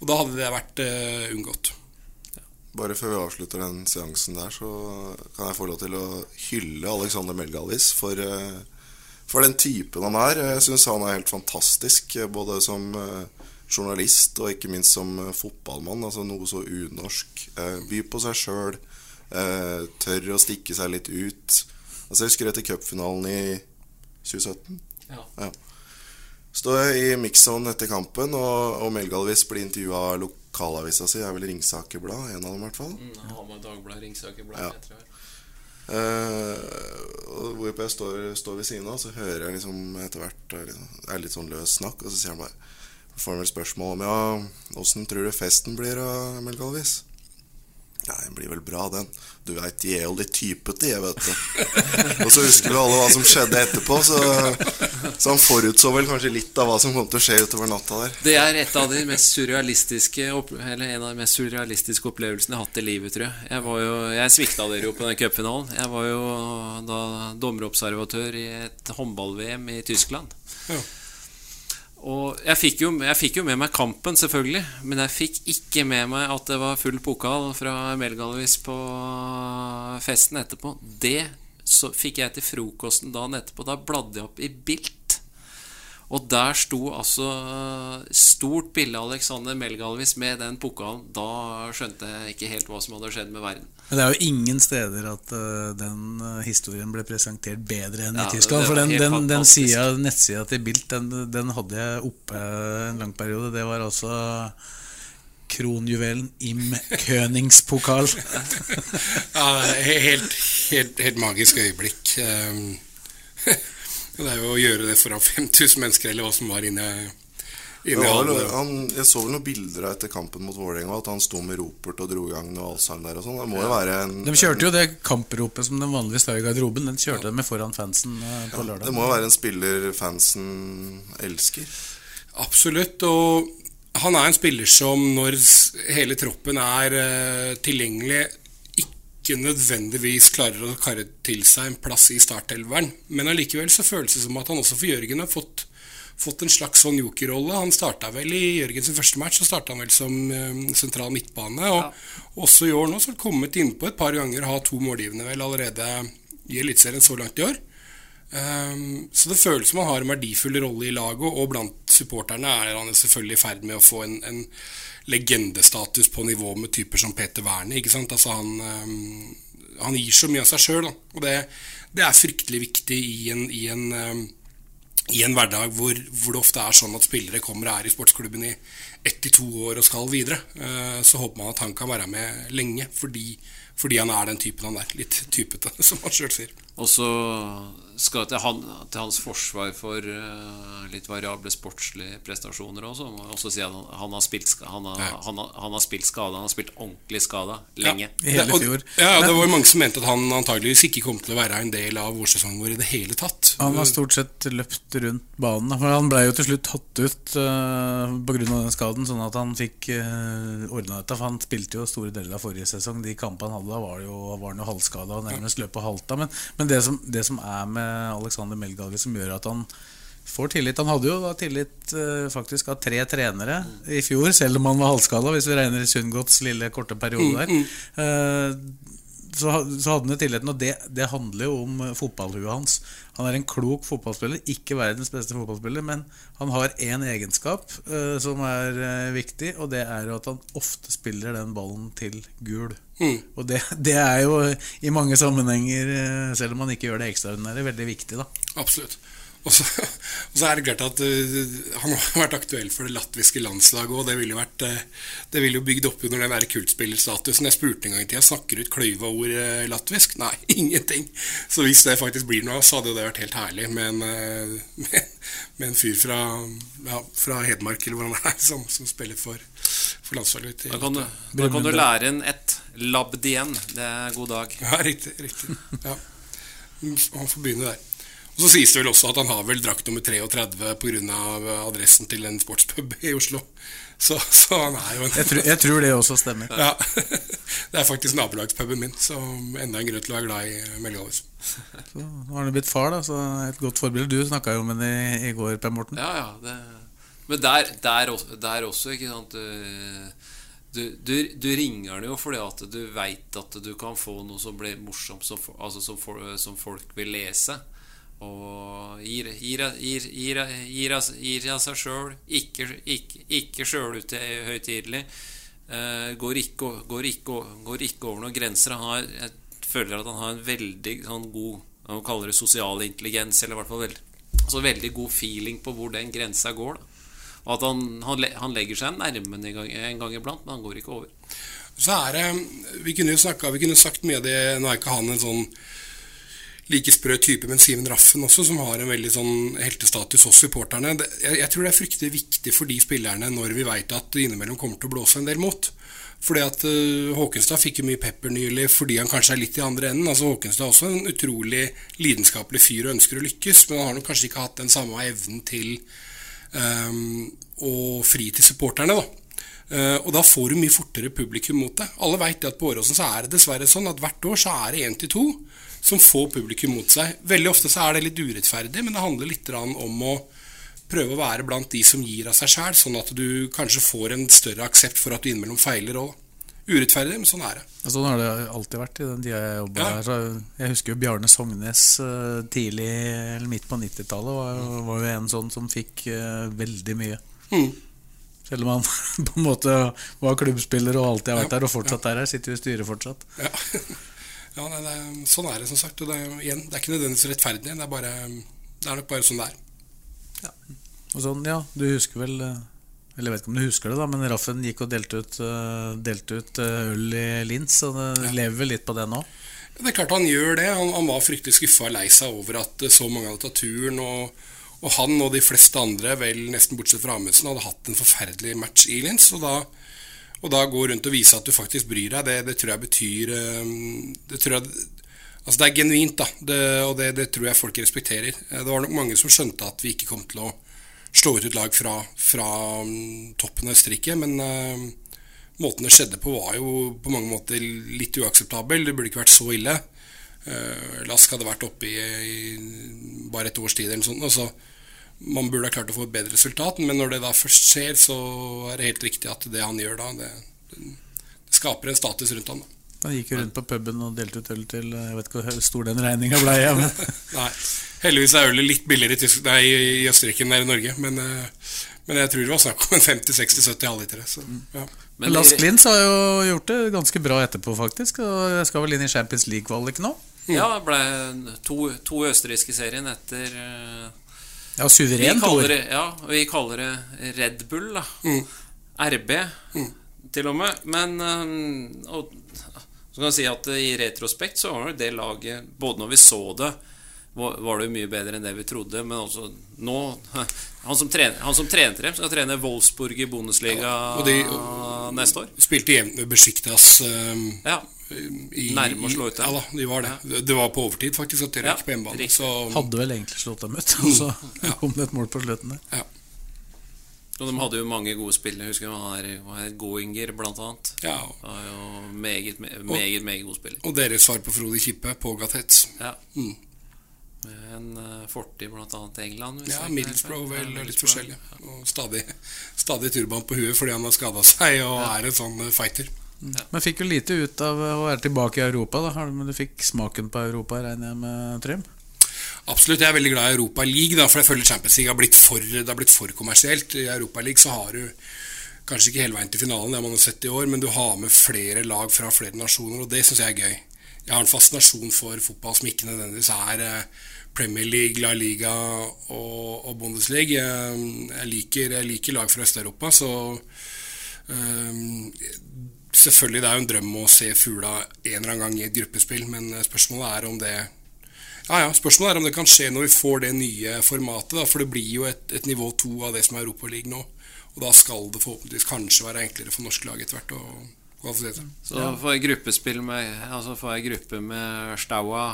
Og da hadde det vært uh, unngått. Bare før vi avslutter den seansen der, så kan jeg få lov til å hylle Alexander Melgalvis for, eh, for den typen han er. Jeg syns han er helt fantastisk, både som journalist og ikke minst som fotballmann. Altså noe så unorsk. By på seg sjøl. Tør å stikke seg litt ut. Altså Jeg husker etter cupfinalen i 2017. Ja. Står jeg i mix-zone etter kampen, og, og Melgalvis blir intervjua av lokalavisa si. Det er vel Ringsaker Blad, en av dem i hvert fall. Mm, Hamar Dagblad, Ringsaker Blad, Ja. jeg tror jeg. Eh, hvorpå jeg står, står ved siden av, så hører jeg liksom etter hvert eh, liksom, Det er litt sånn løs snakk, og så sier han bare Får han vel spørsmål om ja, åssen tror du festen blir, Melgalvis? Galvis? Ja, den blir vel bra, den. Du veit, de er jo litt typete, jeg, vet du. og så husker vi alle hva som skjedde etterpå, så, så han forutså vel kanskje litt av hva som kom til å skje utover natta der. Det er et av de mest surrealistiske Eller en av de mest surrealistiske opplevelsene jeg har hatt i livet, tror jeg. Jeg, var jo, jeg svikta dere jo på den cupfinalen. Jeg var jo da dommerobservatør i et håndball-VM i Tyskland. Ja. Og jeg fikk, jo, jeg fikk jo med meg kampen, selvfølgelig. Men jeg fikk ikke med meg at det var full pokal fra Melgalvis på festen etterpå. Det så fikk jeg til frokosten dagen etterpå. Da bladde jeg opp i Bilt. Og der sto altså stort bilde av Alexander Melgalvis med den pokalen. Da skjønte jeg ikke helt hva som hadde skjedd med verden. Men det er jo ingen steder at eh, den eh, historien ble presentert bedre enn Ja, i Tyskland. For den, den, den sida, nettsida til Bilt, den, den hadde jeg oppe en lang periode. Det var altså kronjuvelen Im Köningspokal. Ja, he- helt, helt, helt magisk øyeblikk. Det er jo å gjøre det foran 5000 mennesker, eller hva som var inne, inne i var han, jeg så vel noen bilder etter kampen mot Vålerenga, at han sto med ropert og dro i gang noe allsang der og sånn. Det må jo være en De kjørte jo det kampropet som de vanligvis har i garderoben. Den kjørte de med foran fansen eh, på lørdag. Det må jo være en spiller fansen elsker. Absolutt. Og han er en spiller som når hele troppen er uh, tilgjengelig, ikke nødvendigvis klarer å karre til seg en plass i startelveren. Men allikevel så føles det som at han også for Jørgen har fått, fått en slags sånn jokerrolle. Han starta vel i Jørgens første match så starta han vel som eh, sentral midtbane. Og også i år nå så har han kommet innpå et par ganger, har to målgivende vel allerede i Eliteserien så langt i år. Um, så det føles som han har en verdifull rolle i laget, og blant supporterne er han selvfølgelig i ferd med å få en, en legendestatus på nivå med typer som Peter Wernie. Ikke sant? Altså han, ehm, han gir så mye av seg sjøl, og det, det er fryktelig viktig i en, i en, ehm, i en hverdag hvor, hvor det ofte er sånn at spillere kommer og er i sportsklubben i ett til to år og skal videre, eh, så håper man at han kan være med lenge. Fordi, fordi han er den typen han er. Litt typete, som han sjøl sier. Og så skal til, han, til hans forsvar for uh, litt variable sportslige prestasjoner også, må jeg også si at han, han har spilt han har, Ja. han har, han har spilt skada. Han har spilt ordentlig skada lenge. I hele fjor. Ja, det var jo mange som mente at han antageligvis ikke kom til å være en del av vårsesongen vår i det hele tatt. Han har stort sett løpt rundt banen. For han ble jo til slutt tatt ut uh, pga. den skaden, sånn at han fikk uh, ordna dette. For han spilte jo store deler av forrige sesong. De kampene han hadde, da var, det jo, var han jo halvskada og nærmest løp på halta. Men, men det, som, det som er med Alexander Melgalvi, som gjør at han får tillit Han hadde jo da tillit eh, faktisk av tre trenere i fjor, selv om han var halvskada, hvis vi regner Sundgods lille korte periode der. Eh, så, så hadde han jo tilliten, og det, det handler jo om eh, fotballhuet hans. Han er en klok fotballspiller, ikke verdens beste fotballspiller, men han har én egenskap uh, som er uh, viktig, og det er jo at han ofte spiller den ballen til gul. Og det, det er jo i mange sammenhenger, selv om han ikke gjør det ekstraordinære, veldig viktig, da. Absolutt. Og så, og så er det klart at uh, han har vært aktuell for det latviske landslaget, og det ville jo vært uh, Det ville jo bygd opp under den der kultspillerstatusen. Jeg spurte en gang i tida snakker ut kløyva ord uh, latvisk. Nei, ingenting. Så hvis det faktisk blir noe, så hadde jo det vært helt herlig med en, med, med en fyr fra, ja, fra Hedmark, eller hvor han er, som, som spiller for, for landslaget. Da kan, du, da kan du lære en et labd igjen. Det er god dag. Ja, riktig. riktig. Ja. Han får begynne der. Og Så sies det vel også at han har vel drakt nummer 33 pga. adressen til en sportspub i Oslo. Så, så han er jo en Jeg tror, jeg tror det også stemmer. ja. Det er faktisk nabolagspuben min, så enda en grunn til å være glad i Melgaard. Så nå har han blitt far, da, så et godt forbilde. Du snakka jo med ham i, i går, Per Morten. Ja, ja. Det, men der, der, også, der også, ikke sant du, du, du ringer han jo fordi at du veit at du kan få noe som blir morsomt, som, altså som, som folk vil lese. Og gir, av- seg sjøl. Ikke, ikke, ikke sjølhøytidelig. Eh, går, ikke, går, ikke, går ikke over noen grenser. Har, jeg føler at han har en veldig sånn god Han kaller det sosial intelligens, eller i hvert fall veld, altså veldig god feeling på hvor den grensa går. Da. Og at han, han, han legger seg nærme en gang, en gang iblant, men han går ikke over. Så er det Vi kunne jo snakket, vi kunne sagt mye av det Nå er ikke han en sånn like sprø type, men Simen Raffen også, som har en veldig sånn heltestatus hos supporterne. Jeg, jeg tror det er fryktelig viktig for de spillerne når vi veit at det innimellom kommer til å blåse en del mot. Fordi at uh, Håkenstad fikk jo mye pepper nylig fordi han kanskje er litt i andre enden. Altså Håkenstad er også en utrolig lidenskapelig fyr og ønsker å lykkes, men han har nok kanskje ikke hatt den samme evnen til um, å fri til supporterne, da. Uh, og da får du mye fortere publikum mot deg. Alle veit at på Åråsen så er det dessverre sånn at hvert år så er det én til to som får publikum mot seg. Veldig ofte så er det litt urettferdig, men det handler litt om å prøve å være blant de som gir av seg sjæl, sånn at du kanskje får en større aksept for at du innimellom feiler òg. Urettferdig, men sånn er det. Ja, Sånn har det alltid vært i den tida jeg jobba Ja. her. Jeg husker jo Bjarne Sognes eh, tidlig, eller midt på 90-tallet, var, var jo en sånn som fikk eh, veldig mye. Mm. Selv om han på en måte var klubbspiller og alltid har vært der, og fortsatt er her. Sitter jo i styret fortsatt. Ja, ja nei, det, sånn er det, som sagt. Og det, igjen, det er ikke nødvendigvis rettferdig. Det er, bare, det er nok bare sånn det er. Og sånn, ja, du husker vel eh, Eller jeg vet ikke om du husker det, da, men Raffen gikk og delte ut, eh, delte ut eh, øl i Lins, og det lever vel litt på det nå? Det er klart han gjør det. Han, han var fryktelig skuffa og lei seg over at så mange hadde tatt turen. Og, og han og de fleste andre, vel nesten bortsett fra Amundsen, hadde hatt en forferdelig match i Lins. Og da, og da gå rundt og vise at du faktisk bryr deg, det, det tror jeg betyr eh, Det tror jeg Altså det er genuint, da, det, og det, det tror jeg folk respekterer. Eh, Det var nok mange som skjønte at vi ikke kom til å slå ut et lag fra, fra mm, toppen av Østerrike, men uh, måten det skjedde på, var jo på mange måter litt uakseptabel. Det burde ikke vært så ille. Uh, Lask hadde vært oppe i, i bare et års tid eller noe sånt. Altså, man burde ha klart å få et bedre resultat, men når det da først skjer, så er det helt riktig at det han gjør da, det, det skaper en status rundt han. Da. Han gikk jo rundt på puben og delte ut øl til Jeg vet ikke hvor stor den regninga ble. Ja, men Nei, heldigvis er ølet litt billigere i, Tysk nei, i Østerrike enn det er i Norge, men, eh, men jeg tror det var snakk om en 50-60-70 halvlitere. Så, ja. Men Lars i- har jo gjort det ganske bra etterpå, faktisk. Og jeg skal vel inn i Champions League-kvalik nå? Ja, det ble to, to østerrikske serien etter eh, Ja, suverent suveren toer. ja, vi kaller det Red Bull, da. Mm. RB, til og med. Men og, så kan jeg si at i retrospekt så var det det laget Både når vi så det, var var det jo mye bedre enn det vi trodde. Men også nå Han som, trener, han som trente dem, skal trene Wolfsburg i Bundesliga og de- neste år. Spilte jevnt med Besjiktas um, Ja. Nærme å slå ut Ja da, de var det. Det var på overtid, faktisk, at de Ja, røk på hjemmebane. Hadde vel egentlig slått dem ut, og så kom det et mål på slutten der. ja. Og de hadde jo mange gode spillere. Jeg husker han her, Goinger, blant annet. ja. Var jo meget, me- meget, meget god spiller. Og deres svar på Frode Kippe, Pogatets. Ja. Mm. Med en eh, fortid annet i England. hvis Ja, Middlesbrough vel, Ja, litt forskjellig. Og stadig, stadig turban på huet fordi han har skada seg og er en sånn fighter. fighter. Men fikk jo lite ut av å være tilbake i Europa, da. Har du- Men du fikk smaken på Europa, regner jeg med, Trym? Absolutt, jeg er veldig glad i Europa League, da, for jeg føler Champions League har blitt for, det har blitt for kommersielt. I Europa League så har du kanskje ikke hele veien til finalen, det har man jo sett i år, men du har med flere lag fra flere nasjoner, og det syns jeg er gøy. Jeg har en fascinasjon for fotball som ikke nødvendigvis er eh, Premier League, La Liga og, og Bundesliga. Jeg, jeg, liker, jeg liker lag fra Øst-Europa, så um, Selvfølgelig det er jo en drøm å se Fugla en eller annen gang i et gruppespill, men eh, spørsmålet er om det ja, ja, Spørsmålet er om det kan skje når vi får det nye formatet. Da, for det blir jo et, et nivå to av det som er Europaligaen nå. Og da skal det forhåpentligvis kanskje være enklere for norske lag etter hvert kvalifisere. Så får jeg gruppespill med Altså får jeg gruppe med Staua,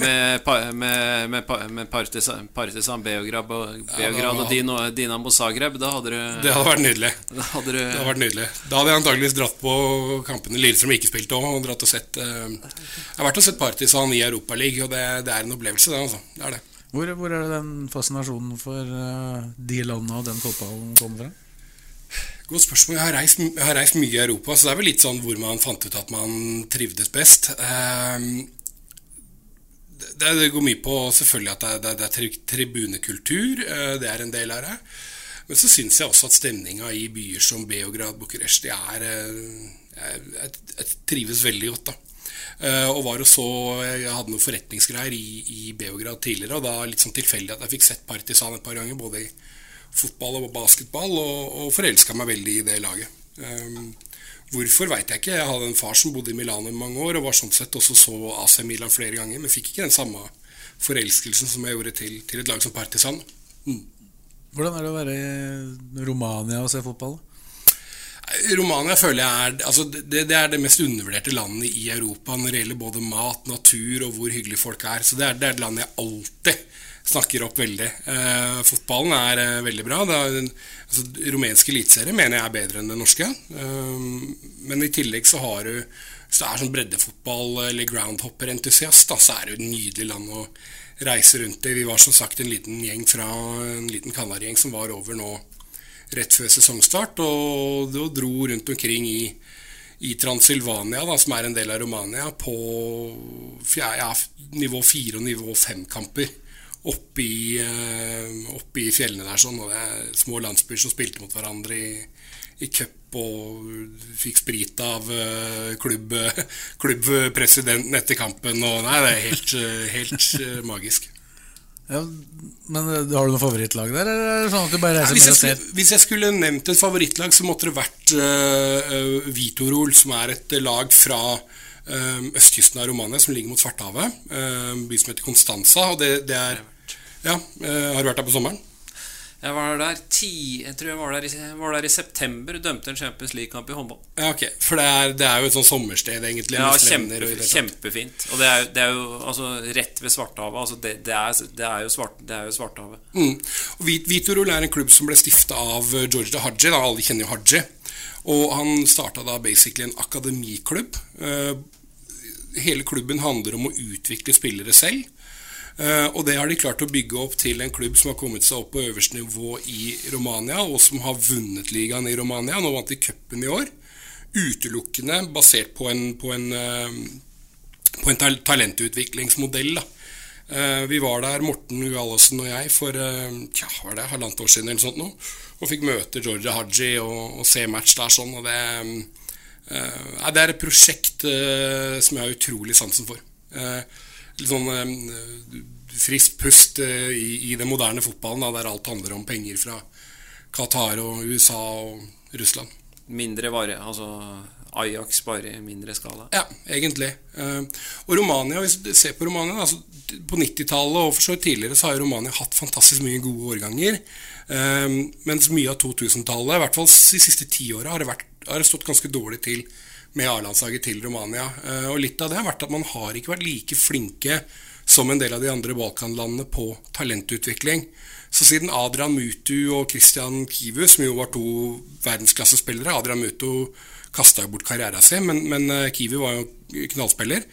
med, med, med, med Partisan, Partisan Beograd, og, Beograd og Dinamo Zagreb. Da hadde du Det hadde vært nydelig. da hadde du Det hadde vært nydelig. Da hadde jeg antakeligvis dratt på kampene Lillestrøm ikke spilte òg. Og dratt og sett eh, Jeg har vært og sett Partisan i Europaligaen, og det, det er en opplevelse, det. altså. Det er det. Hvor, hvor er det den fascinasjonen for eh, de landene og den fotballen kommer fra? Godt spørsmål. Jeg har, reist, jeg har reist mye i Europa, så det er vel litt sånn hvor man fant ut at man trivdes best. Ehm, det, det går mye på selvfølgelig at det, det, det er tribunekultur. eh, Det er en del av det. Men så syns jeg også at stemninga i byer som Beograd, Bucuresti er jeg, jeg, jeg trives veldig godt, da. Uh, og var og så Jeg hadde noen forretningsgreier i, i Beograd tidligere, og da litt sånn tilfeldig at jeg fikk sett Partisan et par ganger, både i fotball og basketball, og, og forelska meg veldig i det laget. Um, hvorfor veit jeg ikke. Jeg hadde en far som bodde i Milano i mange år, og var sånn sett også så AC Milan flere ganger, men fikk ikke den samme forelskelsen som jeg gjorde til, til et lag som Partisan. Mm. Hvordan er det å være i Romania og se fotball? Romania føler jeg er altså det, det er det mest undervurderte landet i Europa når det gjelder både mat, natur og hvor hyggelige folk er. Så det er, det er et land jeg alltid snakker opp veldig. Eh, fotballen er eh, veldig bra. Det er, altså, rumenske eliteserie mener jeg er bedre enn den norske. Eh, men i tillegg så har du Hvis du er sånn breddefotball- eller groundhopper-entusiast, da, så er det jo et nydelig land å reise rundt i. Vi var som sagt en liten gjeng fra en liten Kanarigjeng som var over nå rett før sesongstart, og, og dro rundt omkring i, i Transilvania, da, som er en del av Romania, på ja, nivå fire og nivå fem-kamper. Oppe i, eh, oppe i fjellene der, sånn, og det er små landsbyer som spilte mot hverandre i, i cup og fikk sprit av eh, klubb, klubbpresidenten etter kampen. Og, nei, det er helt, eh, helt magisk. Ja, men Har du noe favorittlag der, eller er sånn at du bare Nei, reiser hvis, jeg skulle, hvis jeg skulle nevnt et favorittlag, så måtte det vært uh, Vitorol, som er et lag fra uh, østkysten av Romania, som ligger mot Svartehavet. Uh, by som heter Constanza. Og det, det er Ja, eh, har du vært der på sommeren? Jeg var der ti, jeg tror jeg var der, i, var der i september. Dømte en Champions League-kamp i håndball. Ja, ok. For det er, det er jo et sånt sommersted, egentlig. Ja, kjempe, og kjempefint. Og det er, det er jo altså, rett ved Svartehavet. Altså, det, det, er, det, er jo svart, det er jo Svartehavet. Mm. Og Vitorol er en klubb som ble stifta av George de Haji. Da. Alle kjenner jo Haji. Og han starta da basically en akademiklubb. Eh, hele klubben handler om å utvikle spillere selv. Eh, og det har de klart å bygge opp til en klubb som har kommet seg opp på øverste nivå i Romania, og som har vunnet ligaen i Romania. Nå vant de cupen i år. Utelukkende basert på en, på en, eh, på en talentutviklingsmodell. da. Eh, vi var der, Morten Gallosen og jeg, for tja, var det, halvannet år siden eller sånt nå, og fikk møte Georgia Haji og, og se match der sånn. og Det, uh, det er et prosjekt uh, som jeg har utrolig sansen for. Litt sånn frisk friskt pust eh, i, i den moderne fotballen, da, der alt handler om penger fra Qatar og USA og Russland. mindre vare, altså Ajax bare i mindre skala. Ja, egentlig. Eh, og Romania, hvis du ser på Romania altså, På 90-tallet og for så vidt tidligere så har Romania hatt fantastisk mye gode årganger. Eh, mens mye av 2000-tallet, i hvert fall de siste ti åra, har, har det stått ganske dårlig til med A-landslaget til Romania. Eh, og litt av det har vært at man har ikke vært like flinke som en del av de andre Balkanlandene på talentutvikling. Så siden Adrian Mutu og Christian Kivu, som jo var to verdensklassespillere Adrian Mutu kasta bort karrieren sin, men, men eh, Kivu var jo knallspiller.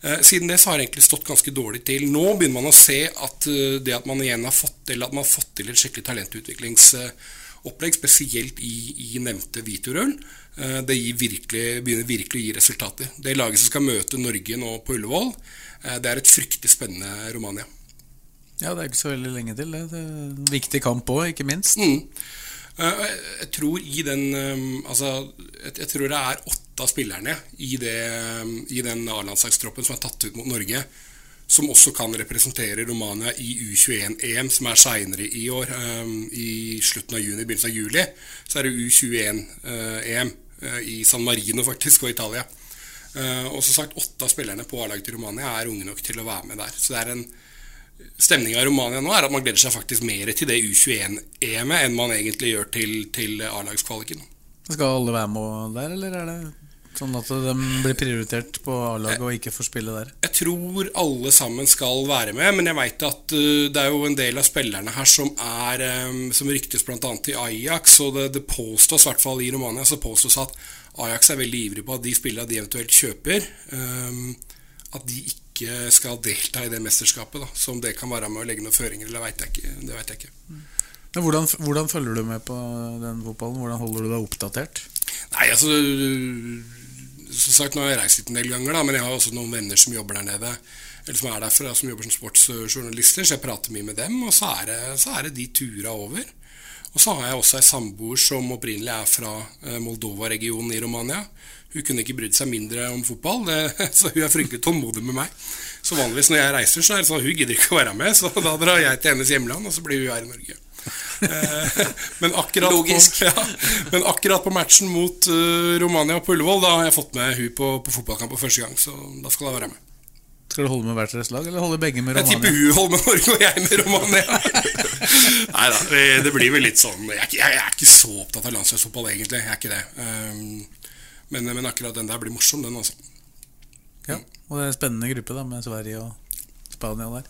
Eh, Siden det så har det egentlig stått ganske dårlig til. Nå begynner man å se at det at man igjen har fått til, at man har fått til et skikkelig talentutviklingsopplegg, spesielt i, i nevnte Vitorøl, eh, det virkelig, begynner virkelig å gi resultater. Det laget som skal møte Norge nå på Ullevål, eh, det er et fryktelig spennende Romania. Ja, det er ikke så veldig lenge til. Det, det er en viktig kamp òg, ikke minst. Mm. Eh, Jeg tror i den Altså, jeg, tror det er åtte av spillerne i, det, i den A-landslagstroppen som er tatt ut mot Norge, som også kan representere Romania i U21-EM, som er seinere i år. eh, I slutten av juni, begynnelsen av juli, så er det U21-EM i San Marino, faktisk, og Italia. Eh, Og som sagt, åtte av spillerne på A-laget til Romania er unge nok til å være med der. Så det er en Stemninga i Romania nå er at man gleder seg faktisk mer til det U21-EM-et enn man egentlig gjør til, til A-lagskvaliken. Skal alle være med der, eller er det sånn at de blir prioritert på A-laget og ikke får spille der? Jeg tror alle sammen skal være med, men jeg veit at uh, det er jo en del av spillerne her som er um, Som ryktes bl.a. til Ajax, og det, det påstås, i hvert fall i Romania, så påstås at Ajax er veldig ivrig på at de spillerne de eventuelt kjøper, um, at de ikke skal delta i det mesterskapet. da Så om det kan være med å legge noen føringer, eller vet jeg ikke, det vet jeg ikke. Men hvordan, hvordan følger du med på den fotballen? Hvordan holder du deg oppdatert? Nei, altså Som sagt, nå har jeg reist litt en del ganger, da, men jeg har også noen venner som jobber der nede. Eller som er derfra, som jobber som sportsjournalister, så jeg prater mye med dem. Og så er det, så er det de tura over. Og så har jeg også ei samboer som opprinnelig er fra eh, Moldova-regionen i Romania. Hun kunne ikke brydd seg mindre om fotball, det, så hun er fryktelig tålmodig med meg. Så vanligvis når jeg reiser, så er det sånn at hun gidder ikke å være med, så da drar jeg til hennes hjemland, og så blir hun her i Norge. Eh, men, akkurat Logisk. På, ja, men akkurat på matchen mot uh, Romania på Ullevål, da har jeg fått med hun på, på fotballkamp for første gang, så da skal hun være med. Skal du holde med hvert deres lag, eller holde begge med Romania? Jeg tipper hun holder med Norge, og jeg med Romania. Nei da, det, det blir vel litt sånn jeg, ikke- jeg er ikke så opptatt av landslagsfotball, egentlig. Jeg er ikke det. Um, men, men akkurat den der blir morsom, den, altså. Ja, og det er en spennende gruppe da, med Sverige og Spania der.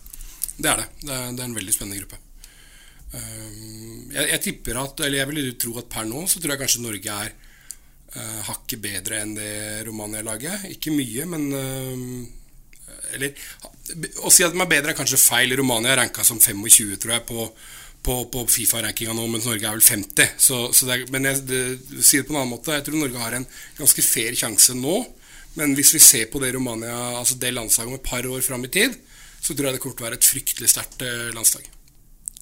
Det er det. Det er, det er en veldig spennende gruppe. Um, jeg, jeg tipper at, eller jeg vil tro at per nå så tror jeg kanskje Norge er uh, hakket bedre enn det Romania-laget. Ikke mye, men uh, Eller å si at de er bedre er kanskje feil. Romania er ranka som 25, tror jeg, på, på, på Fifa-rankinga nå, mens Norge er vel 50. Så, så det er, men jeg sier det på en annen måte. Jeg tror Norge har en ganske fair sjanse nå. Men hvis vi ser på det Romania, altså det landslaget om et par år fram i tid, så tror jeg det kommer til å være et fryktelig sterkt eh, landslag.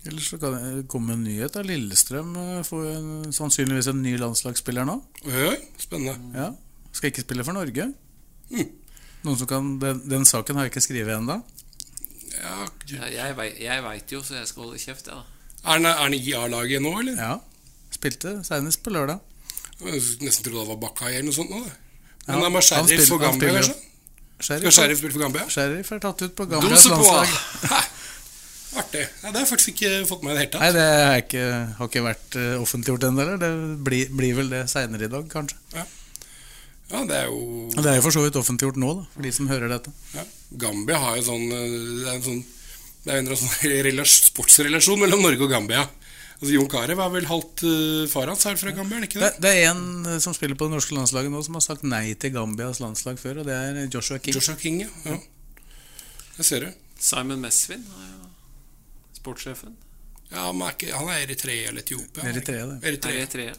Ellers så kan det komme en nyhet. da Lillestrøm eh, får en, sannsynligvis en ny landslagsspiller nå. Oi, spennende. Ja, Skal ikke spille for Norge. Mm. Noen som kan, den, den saken har jeg ikke skrevet ennå. Ja, Ja, jeg, jeg veit jo, så jeg skal holde kjeft, Ja. er han, i A-laget nå, eller? Ja. Spilte senest på lørdag. Jeg nesten trodde det var Bakka eller noe sånt. Nå, Men Ja, han var sheriff for Gambia, kanskje? Sheriff, Skal sheriff spille for Gambia? Sheriff er tatt ut på Gambias landslag. Artig. Ja, det har jeg faktisk ikke fått med i det hele Nei, det har ikke, har ikke vært eh, offentliggjort ennå. eller? Det blir, blir vel det seinere i dag, kanskje. Ja, det er jo Det er jo for så vidt offentliggjort nå, da, for de som hører dette. ja. Gambia har jo sånn eh, Det er en sånn det er en sånn relas- sportsrelasjon mellom Norge og Gambia. Altså Jon Carew er vel halvt uh, far hans her fra Gambia, ikke Det, det? det er en som spiller på det norske landslaget nå, som har sagt nei til Gambias landslag før, og det er Joshua King. Joshua King, ja. ja. Det ser du. Simon Mesvin har jo sportssjefen. Ja, han er ikke, han er Eritrea eller Etiopia. Eritrea, det. Eritrea. Eritrea.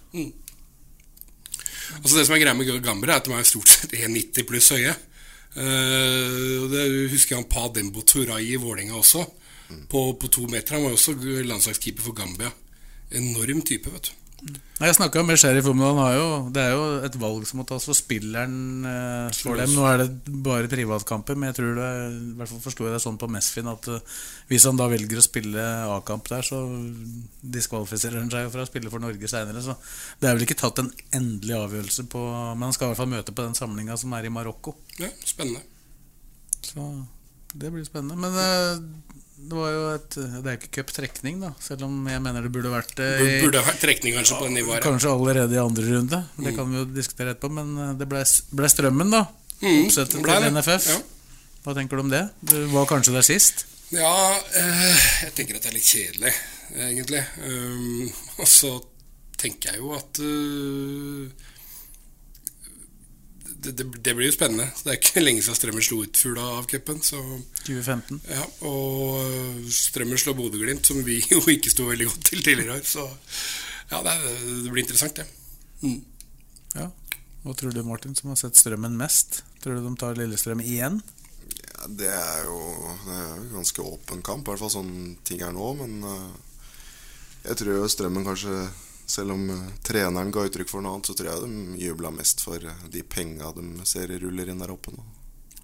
Altså Det som er greia med Gambia, er at de er stort sett 1,90 pluss høye. Uh, og det husker jeg han Pa Dembo Turai i Vålerenga også. På, på to meter. Han var også landslagskeeper for Gambia. Enorm type, vet du. Jeg snakka med Sheriff om det. Jo, det er jo et valg som må tas for spilleren eh, for dem. Nå er det bare privatkamper, men jeg tror det, i hvert fall forstår jeg det sånn på Mesfin at uh, hvis han da velger å spille A-kamp der, så diskvalifiserer han seg fra å spille for Norge seinere. Så det er vel ikke tatt en endelig avgjørelse på Men han skal i hvert fall møte på den samlinga som er i Marokko. Ja, spennende. Så det blir spennende. Men eh, det var jo et Det er ikke cuptrekning, da. Selv om jeg mener det burde vært det. i- Burde vært trekning kanskje på det nivået. Kanskje allerede i andre runde. Det kan vi jo diskutere etterpå. Men eh, det ble, ble strømmen, da. Mm, Oppsettet til. NFF. Ja. Hva tenker du om det? Du var kanskje der sist? Ja, eh, jeg tenker at det er litt kjedelig, egentlig. Um, og så tenker jeg jo at uh, det, det, det blir jo spennende. Det er ikke lenge siden Strømmen slo ut Fugla av cupen. 2015. ja, og Strømmen slår Bodø-Glimt, som vi jo ikke sto veldig godt til tidligere år. Så ja, det, det blir interessant, det. Mm. Ja. Hva tror du, Martin, som har sett Strømmen mest? Tror du de tar Lillestrøm igjen? Ja, det er jo det er jo en ganske åpen kamp, i hvert fall sånn ting er nå. Men eh, jeg tror jo Strømmen kanskje, selv om eh, treneren ga uttrykk for noe annet, så tror jeg de jubla mest for eh, de penga de ser ruller inn der oppe nå.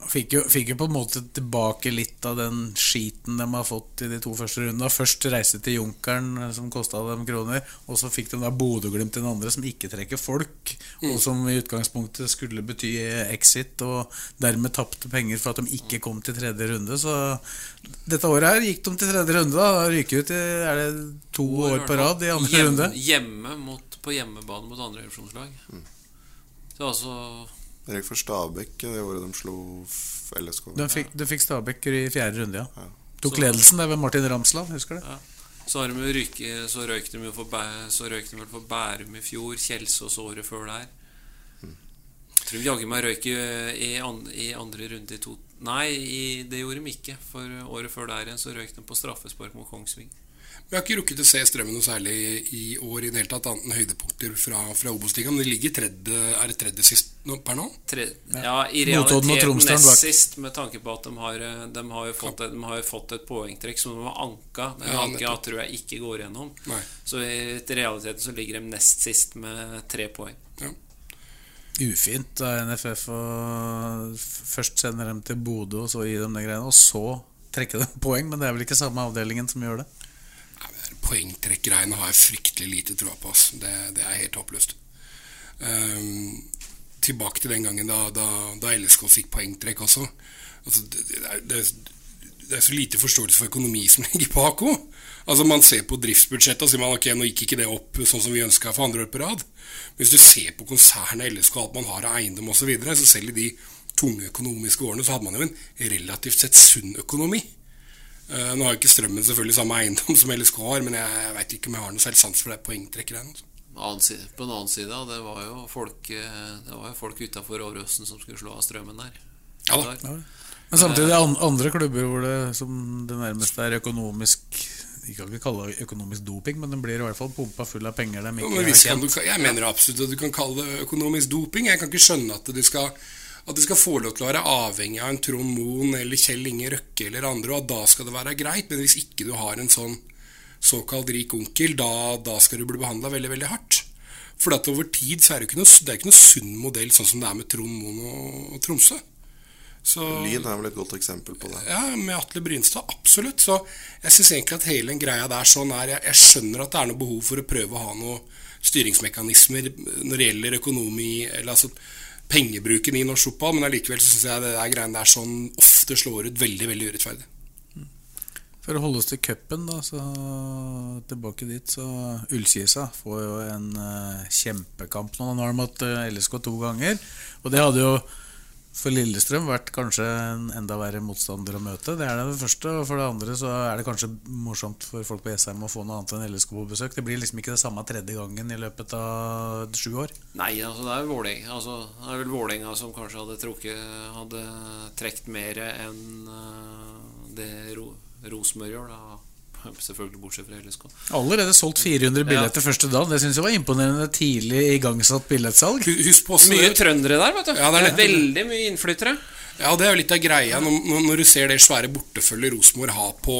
Fikk jo, fikk jo på en måte tilbake litt av den skiten de har fått i de to første rundene. Først reise til Junkeren, eh, som kosta dem kroner, og så fikk de da Bodø-Glimt den andre, som ikke trekker folk, og som i utgangspunktet skulle bety exit, og dermed tapte penger for at de ikke kom til tredje runde. Så dette året her gikk de til tredje runde, da. Ryker ut i er det to år på rad i andre hjemme, runde. Hjemme mot, på hjemmebane mot andre divisjonslag. Så altså Erik for Stabæk det året de slo LSK. De fikk, de fikk Stabæk i fjerde runde, ja. Ja. Tok Så- ledelsen der ved Martin Ramsland, husker du? Ja. Så, har de ryke, så røyk de jo for, så røyk de vel for Bærum i fjor, Kjelsås året før der. Tror de jaggu meg røyk i, i, i andre runde i to Nei, i, det gjorde de ikke. For året før der igjen så røyk de på straffespark mot Kongsving. Vi har ikke rukket å se Strømmen noe særlig i år i det hele tatt, annet enn høydepunkter fra, fra Obos-ligaen. Men ligger tredje, er det tredje sist nå, per nå? Tre, ja, i realiteten nest sist, med tanke på at de har, de har, jo, fått, et- de har jo fått et poengtrekk som de har anka. Den Ja, anka nettopp. tror jeg ikke går gjennom. Nei. Så i realiteten så ligger de nest sist med tre poeng. Ja. Ufint av NFF å først sende dem til Bodø, og så gi dem de greiene, og så trekke dem poeng. Men det er vel ikke samme avdelingen som gjør det? Poengtrekkgreiene har jeg fryktelig lite troa på. ass. Det, det er helt håpløst. Um, tilbake til den gangen da, da, da LSK fikk poengtrekk også. Altså, det, det, er, det, er, så lite forståelse for økonomi som ligger bak henne. Altså, man ser på driftsbudsjettet og sier man, ok, nå gikk ikke det opp sånn som vi ønska for andre år på rad. Men hvis du ser på konsernet LSK alt man har av eiendom osv., så, videre, så selv i de tunge økonomiske årene så hadde man jo en relativt sett sunn økonomi. Eh, nå har jo ikke Strømmen selvfølgelig samme eiendom som LSK har, men jeg, jeg veit ikke om jeg har noe særlig sans for det poengtrekkgreiene. Altså. På den annen side, det var jo folk, eh, det var jo folk utafor Åråsen som skulle slå av strømmen der. Ja da. Ja. Men samtidig er det andre klubber hvor det som det nærmeste er økonomisk Vi kan ikke kalle det økonomisk doping, men den blir i hvert fall pumpa full av penger ikke Men kan jeg mener absolutt at du kan kalle det økonomisk doping. Jeg kan ikke skjønne at du skal, at du skal få lov til å være avhengig av en Trond Moen eller Kjell Inge Røkke eller andre, og at da skal det være greit. Men hvis ikke du har en sånn såkalt rik onkel, da, da skal du bli behandla veldig, veldig hardt. For at over tid så er det ikke noe, det ikke noe sunn modell sånn som det er med Trond Moen og, og Tromsø. Så, Lyn er vel et godt eksempel på det. ja, med Atle Brynstad, absolutt. Så jeg syns egentlig at hele den greia der sånn er jeg, jeg skjønner at det er noe behov for å prøve å ha noen styringsmekanismer når det gjelder økonomi, eller altså pengebruken i norsk fotball, men allikevel syns jeg det der greiene der sånn ofte slår ut veldig, veldig urettferdig. For å holde oss til cupen, da, så tilbake dit, så Ullkisa får jo en uh, kjempekamp nå. Nå har de hatt eh, LSK to ganger, og det hadde jo for Lillestrøm vært kanskje en enda verre motstander å møte. Det er det første. Og for det andre så er det kanskje morsomt for folk på Jessheim å få noe annet enn LSK på besøk. Det blir liksom ikke det samme tredje gangen i løpet av sju år. Nei, altså det er Vålerenga altså, Det er vel Vålerenga som kanskje hadde trukket Hadde trukket mer enn eh, det Ro, Rosenborg gjør, da. Selvfølgelig bortsett fra LSK. Allerede solgt 400 billetter første dagen. Det syns jeg var imponerende tidlig igangsatt billettsalg. Husk på Mye trøndere der, vet du. Ja, det er. Veldig mye innflyttere. Ja, det er jo litt av greia når, når- du ser det svære bortefølget Rosenborg har på,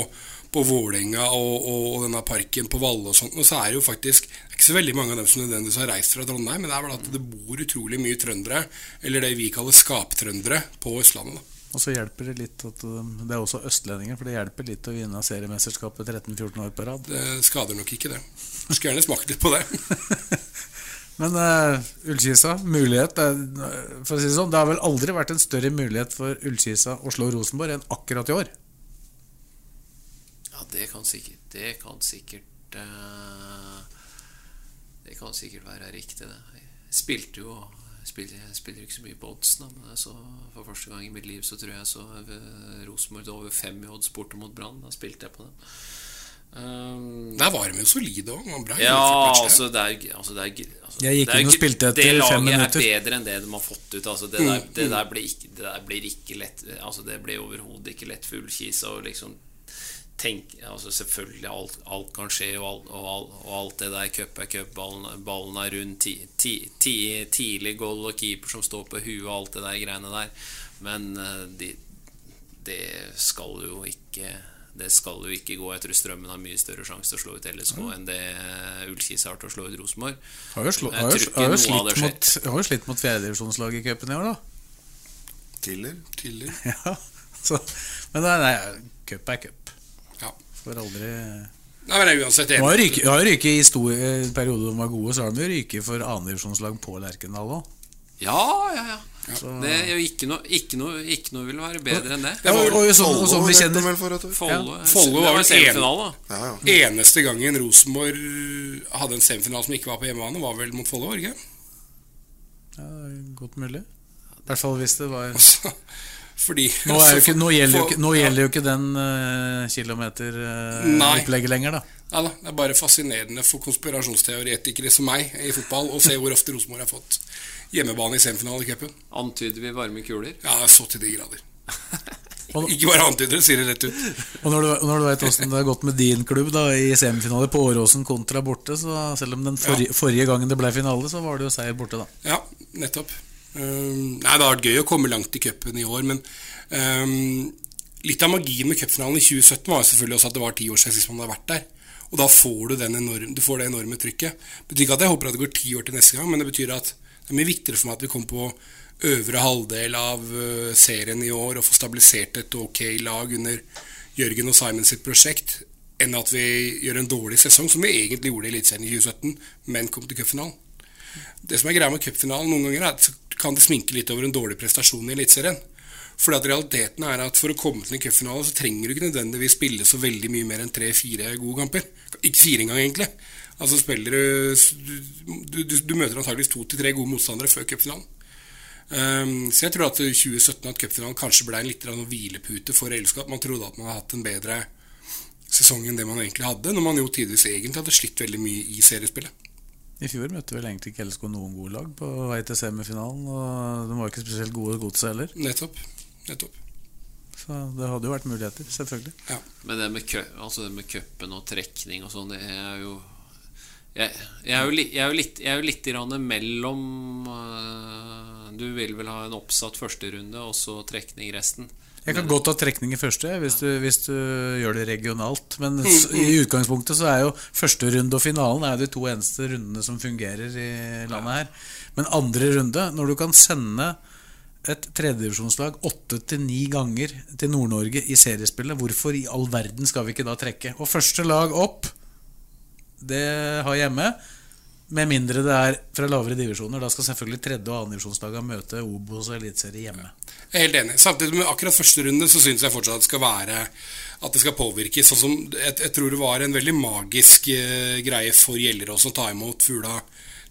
på Vålerenga og, og, og denne parken på Valle og sånt, og så er det jo faktisk det er ikke så veldig mange av dem som nødvendigvis har reist fra Trondheim, men det er vel at det bor utrolig mye trøndere, eller det vi kaller skaptrøndere, på Østlandet. da. Og så hjelper det litt at um, det er også østlendinger, for det hjelper litt å vinne seriemesterskapet 13-14 år på rad. Det skader nok ikke det. Skulle gjerne smakt litt på det. Men uh, Ullkisa, mulighet For å si det sånn, det har vel aldri vært en større mulighet for Ullkisa å slå Rosenborg enn akkurat i år. Ja, det kan sikkert Det kan sikkert uh, Det kan sikkert være riktig, det. Jeg spilte jo spiller, Jeg spiller ikke så mye på odds, da, men jeg så, for første gang i mitt liv så tror jeg så eh, Rosenborg over fem i odds borte mot Brann. Da spilte jeg på dem. Um, Der var de jo solide òg. ja, altså det er, altså det er altså, Jeg gikk er inn og spilte etter Det laget er bedre enn det de har fått ut. Altså det, der, det, der blir ikke, det der blir ikke lett Altså Det blir overhodet ikke lett for Ullkisa å liksom tenke altså Selvfølgelig, alt, alt kan skje, og, alt- og, alt- og alt det der cup er cup, ballen, ballen er rund, ti, ti, ti, tidlig goal og keeper som står på huet og alt det der greiene der. Men eh, de, det skal jo ikke det skal jo ikke gå. Jeg tror Strømmen har mye større sjanse til å slå ut LSK enn det Ullkis har til å slå ut Rosenborg. Har jo, slå, har jo, har jo, slitt, mot, har jo slitt mot fjerdedivisjonslaget i cupen i år, da. Tiller. Tiller. Ja, så, men nei, nei, cup er cup. Ja. Får aldri Nei, men jeg er uansett har enig. de har ryket i stor eh, periode de var gode, så har de jo ryket for annendivisjonslag på Lerkendal òg. Ja, ja, ja. Det er jo ikke noe, ikke noe, ikke noe vil være bedre enn det. Det var Og, og, sånn, og som vi kjenner Follo Follo var vel semifinale, da. Ja, ja. Eneste gangen Rosenborg hadde en semifinale som ikke var på hjemmebane, var vel mot Follo, var det ikke? ja, det er Godt mulig. I hvert fall hvis det var fordi Nå, er ikke, nå, gjelder, jo For- ikke, nå ja. gjelder jo ikke den uh, Nei. uh, lenger, da. Nei da, Det er bare fascinerende for konspirasjonsteoretikere som meg i fotball å se hvor ofte Rosenborg har fått hjemmebane i semifinalecupen. Antyder vi varme kuler? Ja, så til de grader. Ikke bare antyder det, sier det rett ut. Og når du, når du vet åssen det har gått med din klubb da i semifinale på Åråsen kontra borte, så selv om den forrige, forrige gangen det ble finale, så var det jo seier borte, da. Ja, nettopp. Um, nei, Det har vært gøy å komme langt i cupen i år, men um, litt av magien med cupfinalen i 2017 var selvfølgelig også at det var ti år siden sist man hadde vært der. Og da får du, enorm, du får det enorme trykket. Det betyr ikke at jeg håper at det går ti år til neste gang, men det betyr at det er mye viktigere for meg at vi kommer på øvre halvdel av uh, serien i år og får stabilisert et ok lag under Jørgen og Simon sitt prosjekt, enn at vi gjør en dårlig sesong, som vi egentlig gjorde i Eliteserien i 2017, men kom til cupfinalen. Det som er greia med cupfinalen noen ganger, er at kan det sminke litt over en dårlig prestasjon i Eliteserien. Fordi at realiteten er at For å komme til en cupfinale så trenger du ikke nødvendigvis spille så veldig mye mer enn tre-fire gode kamper. Ikke fire engang, egentlig. Altså spiller du Du, du, du møter antakeligvis to til tre gode motstandere før cupfinalen. Um, så jeg tror at 2017 at cupfinalen kanskje ble en litt av hvilepute for Elskap. Man trodde at man hadde hatt en bedre sesong enn det man egentlig hadde. Når man jo tidvis egentlig hadde slitt veldig mye i seriespillet. I fjor møtte vel egentlig ikke LSK noen gode lag på vei til semifinalen, og de var ikke spesielt gode godset heller. Nettopp. Nettopp. Så det hadde jo vært muligheter, selvfølgelig. Men det med, kø, altså det med cupen og trekning og sånn, det er jo jeg, jeg, er jo li, jeg er jo litt, jeg er jo litt grann mellom uh, Du vil vel ha en oppsatt førsterunde og så trekning resten? Jeg kan godt ta trekning i første hvis du, hvis du gjør det regionalt. Men i utgangspunktet så er jo første runde og finalen er de to eneste rundene som fungerer i landet her. Men andre runde, når du kan sende et tredjedivisjonslag åtte til ni ganger til Nord-Norge i seriespillet, hvorfor i all verden skal vi ikke da trekke? Og første lag opp, det har hjemme. Med mindre det er fra lavere divisjoner. Da skal selvfølgelig tredje- og annendivisjonslagene møte Obos og Eliteserie hjemme. Jeg er helt enig. Samtidig med akkurat første runde så syns jeg fortsatt at det skal være At det skal påvirke. Sånn som jeg, jeg tror det var en veldig magisk eh, greie for Gjellerås å ta imot Fugla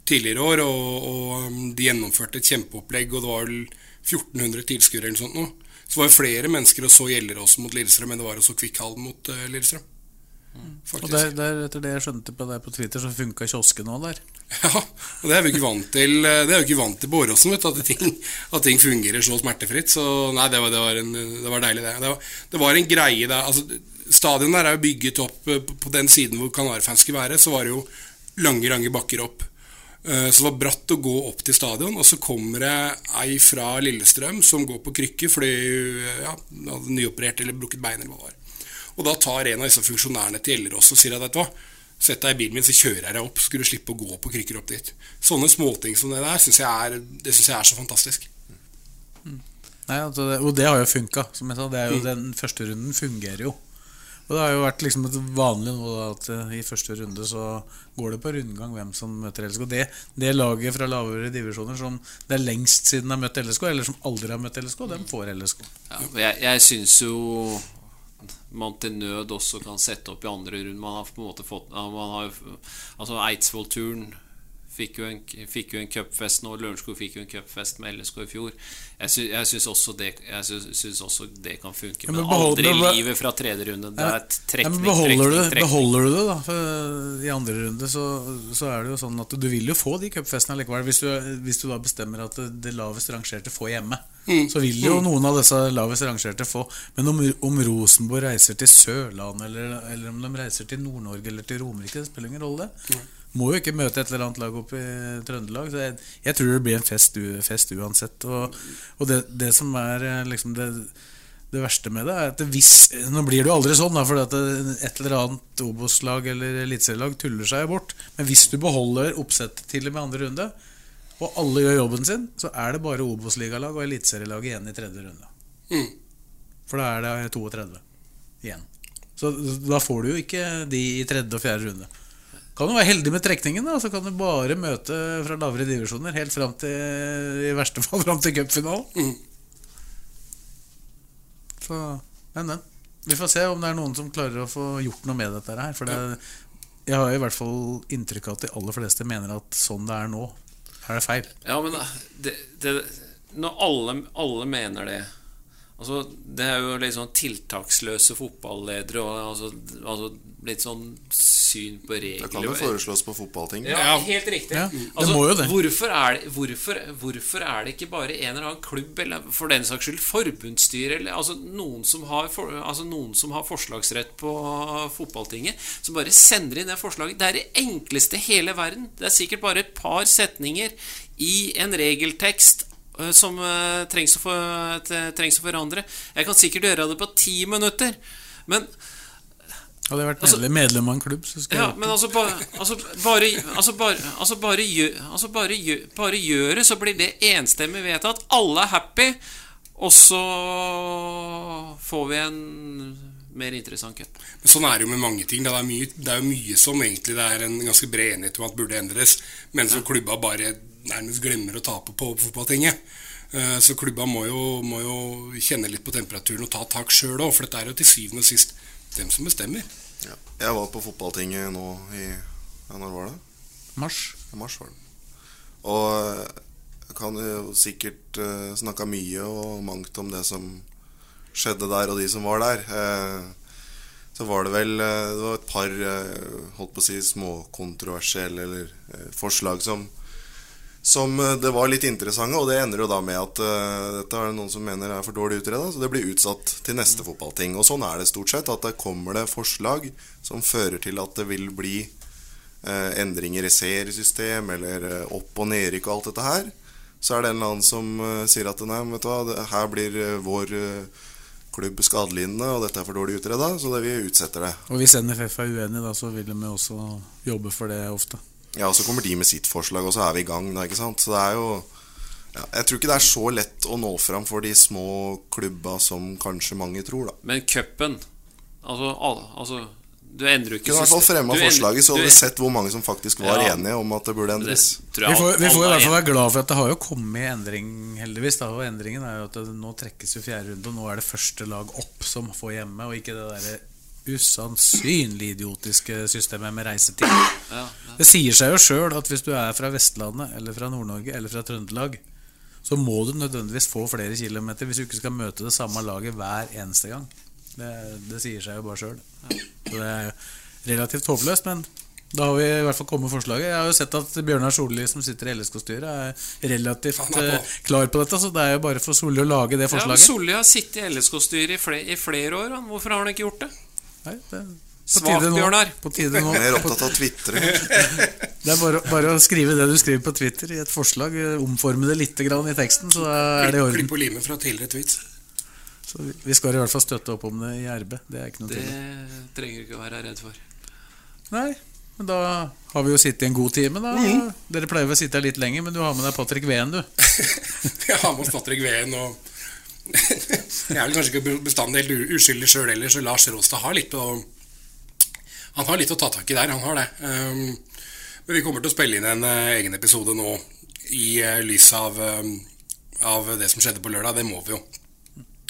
tidligere år. Og, og um, de gjennomførte et kjempeopplegg, og det var vel 1400 tilskuere eller noe sånt. nå. Så var det flere mennesker og så Gjellerås mot Lillestrøm enn det var også så Kvikkhallen mot eh, Lillestrøm. Og der, der, etter det jeg skjønte på deg på Twitter, så funka kiosken òg der. Ja, og det er vi ikke vant til Det er vi ikke vant til på Åråsen, at ting, at ting fungerer så smertefritt. Så nei, det var, det var, en, det var deilig, det. Det var, det var en greie der altså, stadion der er jo bygget opp eh, på- den siden hvor Kanarifans skulle være, så var det jo lange, lange bakker opp. Eh, Så det var bratt å gå opp til stadion, og så kommer det ei fra Lillestrøm som går på krykker fordi hun ja, hadde nyoperert eller brukket bein eller hva det var. Og da tar en av disse funksjonærene til Gjellerås og sier at vet du hva, sett deg i bilen min, så kjører jeg deg opp. Skulle du slippe å gå på krykker opp dit. Sånne småting som det der syns jeg, er- det synes jeg er så fantastisk. Nei, altså det, og det har jo funka. Som jeg sa, det er jo Mm. Den første runden fungerer jo. Og det har jo vært liksom et vanlig nå at eh, i første runde så går det på rundgang hvem som møter LSK. Det, det laget fra lavere divisjoner som det er lengst siden har møtt LSK, eller som aldri har møtt LSK, dem får LSK. Ja, jeg jeg syns jo man til nød også kan sette opp i andre runde. Man har på en måte fått man har, Altså Eidsvoll-turen fikk jo en, fikk jo en cupfest nå. Lørenskog fikk jo en cupfest med LSK i fjor. Jeg, sy, jeg syns også, også det kan funke. Ja, men, men behold- aldri men- livet fra tredje runde. Det er trekning, ja, men beholder, trekning, du, trekning. beholder du det, da? For I andre runde så, så er det jo sånn at du vil jo få de cupfestene likevel. Hvis du, hvis du da bestemmer at det, lavest rangerte får hjemme, så vil jo noen av disse lavest rangerte få. Men om, om Rosenborg reiser til Sørlandet, eller, eller om de reiser til Nord-Norge eller til Romerike, det spiller ingen rolle, det. Må jo ikke møte et eller annet lag oppe i Trøndelag. Så jeg, jeg tror det blir en fest, fest uansett. Og, og det, det som er eh, liksom det det verste med det er at hvis Nå blir det jo aldri sånn, da, fordi at et eller annet Obos-lag eller eliteserielag tuller seg bort. Men hvis du beholder oppsettet til og med andre runde, og alle gjør jobben sin, så er det bare Obos-ligalag og eliteserielag igjen i tredje runde. Mm. For da er det 32 igjen. Så da får du jo ikke de i tredje og fjerde runde. Kan du være heldig med trekningen, da, så kan du bare møte fra lavere divisjoner helt fram til i verste fall fram til cupfinalen. Mm. Så, men, men. Vi får se om det er noen som klarer å få gjort noe med dette her. For det, jeg har i hvert fall inntrykk av at de aller fleste mener at sånn det er nå, er det feil. Ja, men det, det, når alle, alle mener det Altså, Det er jo litt sånn tiltaksløse fotballedere og altså, altså litt sånn syn på regler Det kan jo foreslås på fotballting. Ja, helt riktig. Ja, det altså, må jo det. Hvorfor, er det, hvorfor, hvorfor er det ikke bare en eller annen klubb, eller for den saks skyld forbundsstyre, eller altså noen, som har for, altså noen som har forslagsrett på fotballtinget, som bare sender inn det forslaget? Det er det enkleste i hele verden. Det er sikkert bare et par setninger i en regeltekst som øh, trengs, å for, trengs å forandre. Jeg kan sikkert gjøre det på ti minutter. Men Hadde jeg vært Altså- medlem, medlem av en klubb, så skulle ja, jeg men altså, ba, altså bare Altså bare, altså bare, gjør, altså bare, gjør, bare gjør det, så blir det enstemmig vedtatt. Alle er happy, og så får vi en mer interessant cup. Men sånn er det jo med mange ting. Det er, mye, det er jo mye som egentlig det er en ganske bred enighet om at burde endres, men som klubba bare nærmest glemmer å tape på på fotballtinget. Eh, Så klubba må jo, må jo kjenne litt på temperaturen og ta tak sjøl òg, for dette er jo til syvende og sist dem som bestemmer. Ja. Jeg var på fotballtinget nå i ja, Når var det? Mars. I mars var det. Og eh, jeg kan jo sikkert uh, snakka mye og mangt om det som skjedde der, og de som var der. Eh, så var det vel eh, Det var et par eh, holdt på å si småkontroversielle eller forslag som som det var litt interessante, og det ender jo da med at dette er noen som mener er for dårlig utreda, så det blir utsatt til neste fotballting. Og sånn er det stort sett, at det kommer det forslag som fører til at det vil bli endringer i seriesystem eller opp- og nedrykk og alt dette her. Så er det en eller annen som sier at nei, vet du hva, her blir vår klubb skadelidende, og dette er for dårlig utreda, så det, vi utsetter det. Og hvis NFF er uenig, da, så vil de også jobbe for det ofte. Ja, og så kommer de med sitt forslag, og så er vi i gang. Da, ikke sant? Så det er jo ja, Jeg tror ikke det er så lett å nå fram for de små klubba som kanskje mange tror, da. Men cupen altså, altså Du endrer jo ikke Kunne i hvert fall fremma forslaget, så hadde vi sett hvor mange som faktisk var Ja. enige om at det burde endres. Det jeg Vi får, vi får i hvert fall være glad for at det har jo kommet endring, heldigvis. Da. Og endringen er jo at det, nå trekkes jo fjerde runde, og nå er det første lag opp som får hjemme, og ikke det derre usannsynlig idiotiske systemet med reisetid. Ja, Det sier seg jo sjøl at hvis du er fra Vestlandet eller fra Nord-Norge eller fra Trøndelag, så må du nødvendigvis få flere kilometer hvis du ikke skal møte det samme laget hver eneste gang. Det, det sier seg jo bare sjøl. Så det er relativt håpløst, men da har vi i hvert fall kommet med forslaget. Jeg har jo sett at Bjørnar Solli, som sitter i LSK-styret, er relativt er på. eh, klar på dette, så det er jo bare for Solli å lage det forslaget. Ja. Solli har sittet i LSK-styret i, fle- i flere år. Han. Hvorfor har han ikke gjort det? Nei, det på Svak. Bjørnar. På tide nå. Mer opptatt av Twitter. Det er bare, bare å skrive det du skriver på Twitter i et forslag, eh, omforme det litt grann i teksten, så er det i orden. Klipp og lime fra tidligere tweets. Så vi- skal i hvert fall støtte opp om det i RB. Det er ikke noe Det til. trenger du ikke å være redd for. Nei, men da har vi jo sittet i en god time, da. Mm. Dere pleier vel å sitte her litt lenger, men du har med deg Patrick Veen, du. Jeg har med oss Patrick Veen og Jeg er vel kanskje ikke bestandig helt uskyldig sjøl heller, så Lars Råstad har litt å Han har litt å ta tak i der, han har det. Um, men vi kommer til å spille inn en uh, egen episode nå i uh, lys av, um, av det som skjedde på lørdag. Det må vi jo.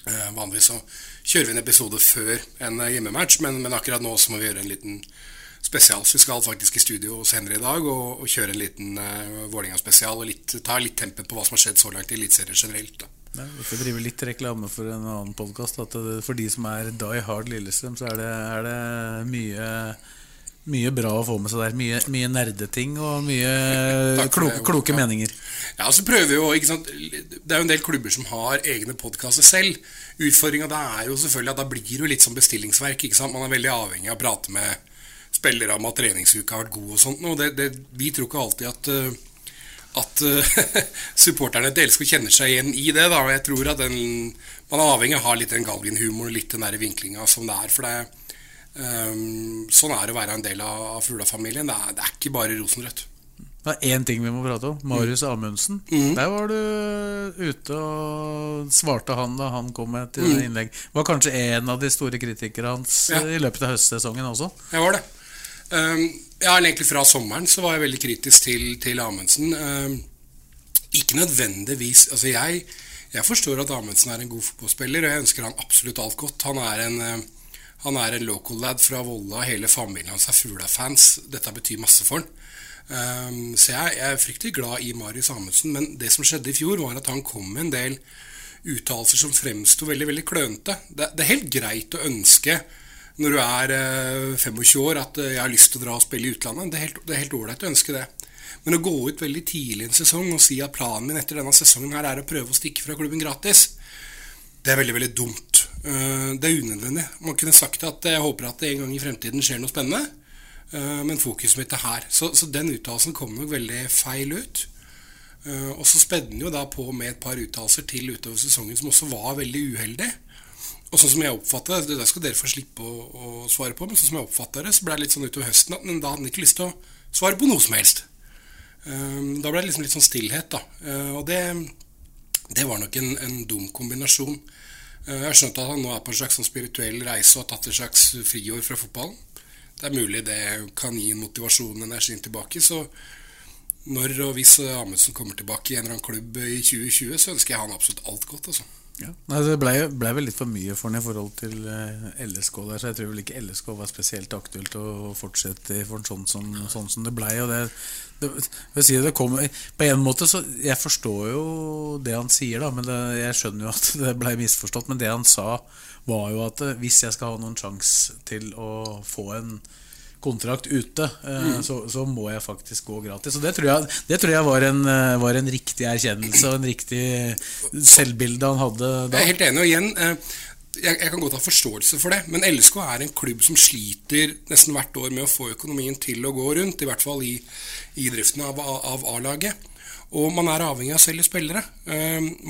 Eh, vanligvis så kjører vi en episode før en eh, hjemmematch, men, men akkurat nå så må vi gjøre en liten spesial. Så vi skal faktisk i studio senere i dag og, og kjøre en liten uh, Vålerenga-spesial og litt, ta litt tempen på hva som har skjedd så langt i Eliteserien generelt. Da. Ja, vi får drive litt reklame for en annen podkast. For de som er die hard Lillestrøm, så er det, er det mye mye bra å få med seg der. Mye, mye nerdeting og mye kloke, kloke meninger. Ja, så prøver vi jo? Det er jo en del klubber som har egne podkaster selv. Utfordringa er jo selvfølgelig at da blir det jo litt sånn bestillingsverk. Man er veldig avhengig av å prate med spillere om at treningsuka har vært god og sånt. Og det, det, vi tror ikke alltid at eh, at eh, supporterne til LSK kjenner seg igjen i det. da, og jeg tror at den, Man er avhengig av å ha litt den galgenhumoren, litt den vinklinga som det er. for det ehm, Sånn er det å være en del av, av Fugla-familien. Det, det er ikke bare rosenrødt. Det er én ting vi må prate om. Marius Amundsen. Mm. Der var du ute og svarte han da han kom med et Mhm. innlegg. Var kanskje en av de store kritikere hans Ja. i løpet av høstsesongen også. Jeg var det. Um, ja, egentlig fra sommeren så var jeg veldig kritisk til, til Amundsen. Um, ikke nødvendigvis Altså, jeg, jeg forstår at Amundsen er en god fotballspiller, og jeg ønsker han absolutt alt godt. Han er en, han er en local lad fra Volda, hele familien hans er Fugla-fans. Dette betyr masse for han. Um, så jeg, er fryktelig glad i Marius Amundsen, men det som skjedde i fjor, var at han kom med en del uttalelser som fremsto veldig veldig klønete. Det, det er helt greit å ønske når du er uh, 25 år at uh, jeg har lyst til å dra og spille i utlandet. Det er helt- ålreit å ønske det. Men å gå ut veldig tidlig i en sesong og si at planen min etter denne sesongen her er å prøve å stikke fra klubben gratis, det er veldig veldig dumt. Eh, Det er unødvendig. Man kunne sagt at jeg håper at det en gang i fremtiden skjer noe spennende, eh, men fokuset mitt er her. Så, så den uttalelsen kom nok veldig feil ut. Eh, Og så spedde den jo da på med et par uttalelser til utover sesongen som også var veldig uheldig. Og sånn som jeg oppfattet det, det skal dere få slippe å, å svare på, men sånn som jeg oppfattet det, så ble det litt sånn utover høsten at da hadde han ikke lyst til å svare på noe som helst. Eh, Da ble det liksom litt sånn stillhet, da. Eh, Og det, det var nok en, en dum kombinasjon. Eh, Jeg har skjønt at han nå er på en slags sånn spirituell reise og har tatt et slags friår fra fotballen. Det er mulig det kan gi en motivasjon og energien tilbake. Så når og hvis Amundsen kommer tilbake i en eller annen klubb i 2020, så ønsker jeg han absolutt alt godt. altså. Nei, Det ble, ble vel litt for mye for ham i forhold til eh, LSK der, så jeg tror vel ikke LSK var spesielt aktuelt å fortsette for sånn som, sånn som det blei. Det, det, si det på en måte så Jeg forstår jo det han sier, da, men det, jeg skjønner jo at det blei misforstått. Men det han sa, var jo at eh, hvis jeg skal ha noen sjanse til å få en kontrakt ute, eh, Mm. så, så må jeg faktisk gå gratis. Og det tror jeg, det tror jeg var, en, eh, var en riktig erkjennelse og en riktig selvbilde han hadde da. Jeg er helt enig. Og igjen, eh, jeg, jeg kan godt ha forståelse for det, men LSK er en klubb som sliter nesten hvert år med å få økonomien til å gå rundt, i hvert fall i, i driften av, av A-laget. Og man er avhengig av å selge spillere.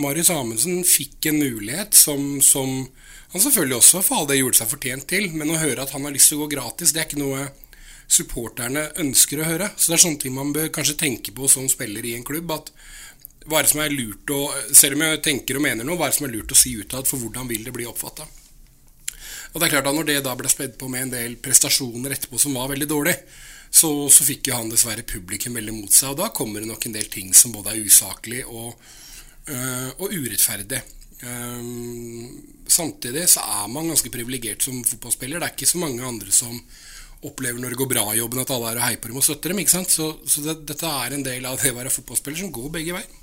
Marius Amundsen fikk en mulighet som, som han selvfølgelig også for all det gjorde seg fortjent til, men å høre at han har lyst til å gå gratis, det er ikke noe supporterne ønsker å høre. Så det er sånne ting man bør kanskje tenke på som spiller i en klubb. at hva er det som er lurt å, Selv om jeg tenker og mener noe, hva er det som er lurt å si utad, for hvordan vil det bli oppfatta? Og det er klart at Når det da ble spedd på med en del prestasjoner etterpå som var veldig dårlig, så, så fikk jo han dessverre publikum veldig mot seg. Og da kommer det nok en del ting som både er usaklig og, øh, og urettferdig. Um, samtidig så er man ganske privilegert som fotballspiller. Det er ikke så mange andre som opplever når det går bra i jobben, at alle er og heier på dem og støtter dem. ikke sant? Så, så det, dette er en del av det å være fotballspiller som går begge veier.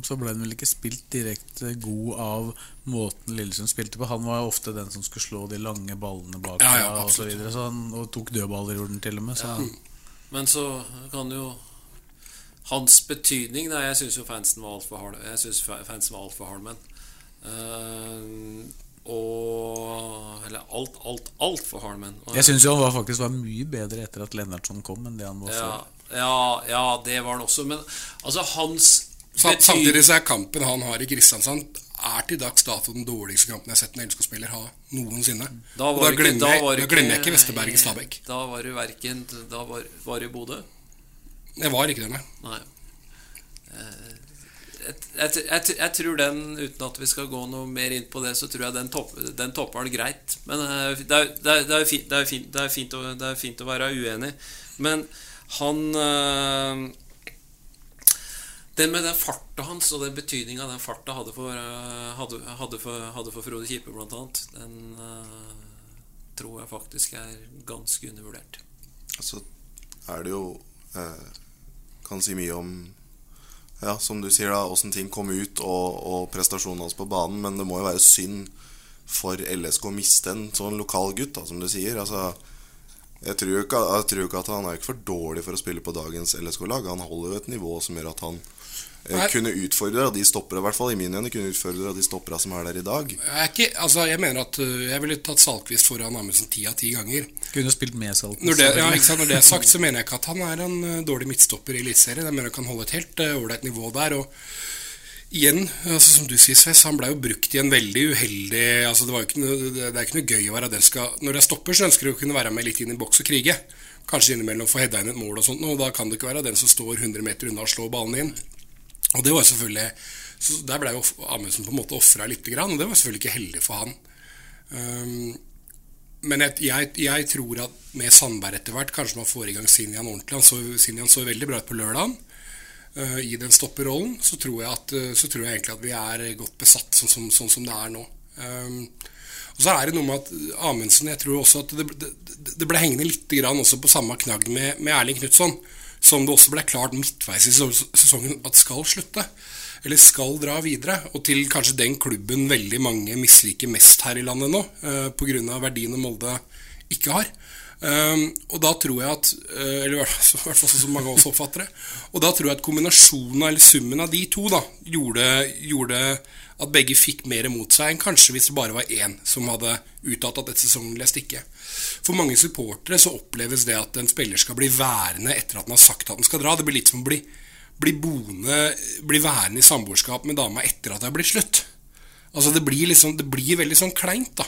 Så ble han vel ikke spilt direkte god av måten Lillesund spilte på. Han var jo ofte den som skulle slå de lange ballene bak Ja, ja, og så videre, så han, og tok dødballer gjorde han til og med. Så. Men så kan jo Hans betydning Nei, Jeg syns jo fansen var altfor hard. Jeg synes fansen var alt for hard, men Og Eller alt, alt, alt for Harman. Jeg syns han var faktisk var mye bedre etter at Lennartson kom, enn det han var ja, før. ja, ja, det var han også. Men altså, hans Betyr- Samtidig så er kampen han har i Kristiansand er til dags dato den dårligste kampen jeg har sett en LSK-spiller ha noensinne. Da Og da ikke- glemmer, da jeg- da glemmer jeg ikke Vesterberg i Stabæk. Da var du verken Da var, var i Bodø? Jeg var ikke det, nei. Nei. Eh, Jeg, jeg, jeg, tror den, uten at vi skal gå noe mer inn på det, så tror jeg den, topp, den topper den greit. Men eh, det er, det det er, fint, det å, det være uenig. Men han øh, Den med den farta hans og den betydninga den farta hadde for, eh, hadde, hadde for, hadde for Frode Kippe, blant annet, den øh, tror jeg faktisk er ganske undervurdert. Så er det jo øh, Kan si mye om Ja, som du sier, da åssen ting kom ut, og, og prestasjonen hans på banen. Men det må jo være synd for LSK å miste en sånn lokal gutt, da, som du sier. Altså, jeg tror, ikke, ikke at han er ikke for dårlig for å spille på dagens LSK-lag. Han holder jo et nivå som gjør at han Nei. kunne utfordre de stoppere, i hvert fall i min øyne, kunne utfordre de stoppere som er der i dag. Jeg, er ikke, altså, jeg mener at øh, jeg ville tatt Salkvist foran Amundsen ti av ti ganger. Kunne spilt med Salkvist Når det, ja, ikke sant? Når det er sagt, så mener jeg ikke at han er en øh, dårlig midtstopper i Eliteserien. Jeg mener han kan holde et helt ålreit nivå der. Og igjen, altså, som du sier, Sves, han ble jo brukt i en veldig uheldig altså, det, var jo ikke noe, det, det er ikke noe gøy å være den skal Når jeg stopper, så ønsker du å kunne være med litt inn i boks og krige. Kanskje innimellom få heada inn et mål og sånt, og da kan det ikke være den som står 100 meter unna og slår ballen inn. Og det var selvfølgelig så Der ble jo Amundsen på en måte ofra lite grann, og det var selvfølgelig ikke heldig for han. Um, men jeg, jeg, tror at med Sandberg etter hvert Kanskje man får i gang Sinjan ordentlig. Han så, Sinjan så veldig bra ut på lørdagen. uh, I den stopperrollen så tror, jeg at, uh, så tror jeg egentlig at vi er godt besatt sånn som, sånn som det er nå. Um, og så er det noe med at Amundsen Jeg tror også at det, det, det ble hengende litt på samme knagg med, med Erling Knutson. Som det også ble klart midtveis i sesongen at skal slutte. Eller skal dra videre. Og til kanskje den klubben veldig mange misliker mest her i landet nå. Uh, Pga. verdiene Molde ikke har. Um, og da tror jeg at eh, Eller i hvert fall sånn som mange av oss oppfatter det. Og da tror jeg at kombinasjonen eller summen av de to da gjorde, gjorde at begge fikk mer mot seg enn kanskje hvis det bare var én som hadde uttalt at dette sesongen ville jeg stikke. For mange supportere så oppleves det at en spiller skal bli værende etter at han har sagt at han skal dra. Det blir litt som å bli, bli boende, bli værende i samboerskap med dama etter at det er blitt slutt. Altså Det blir liksom, det blir veldig sånn kleint, da.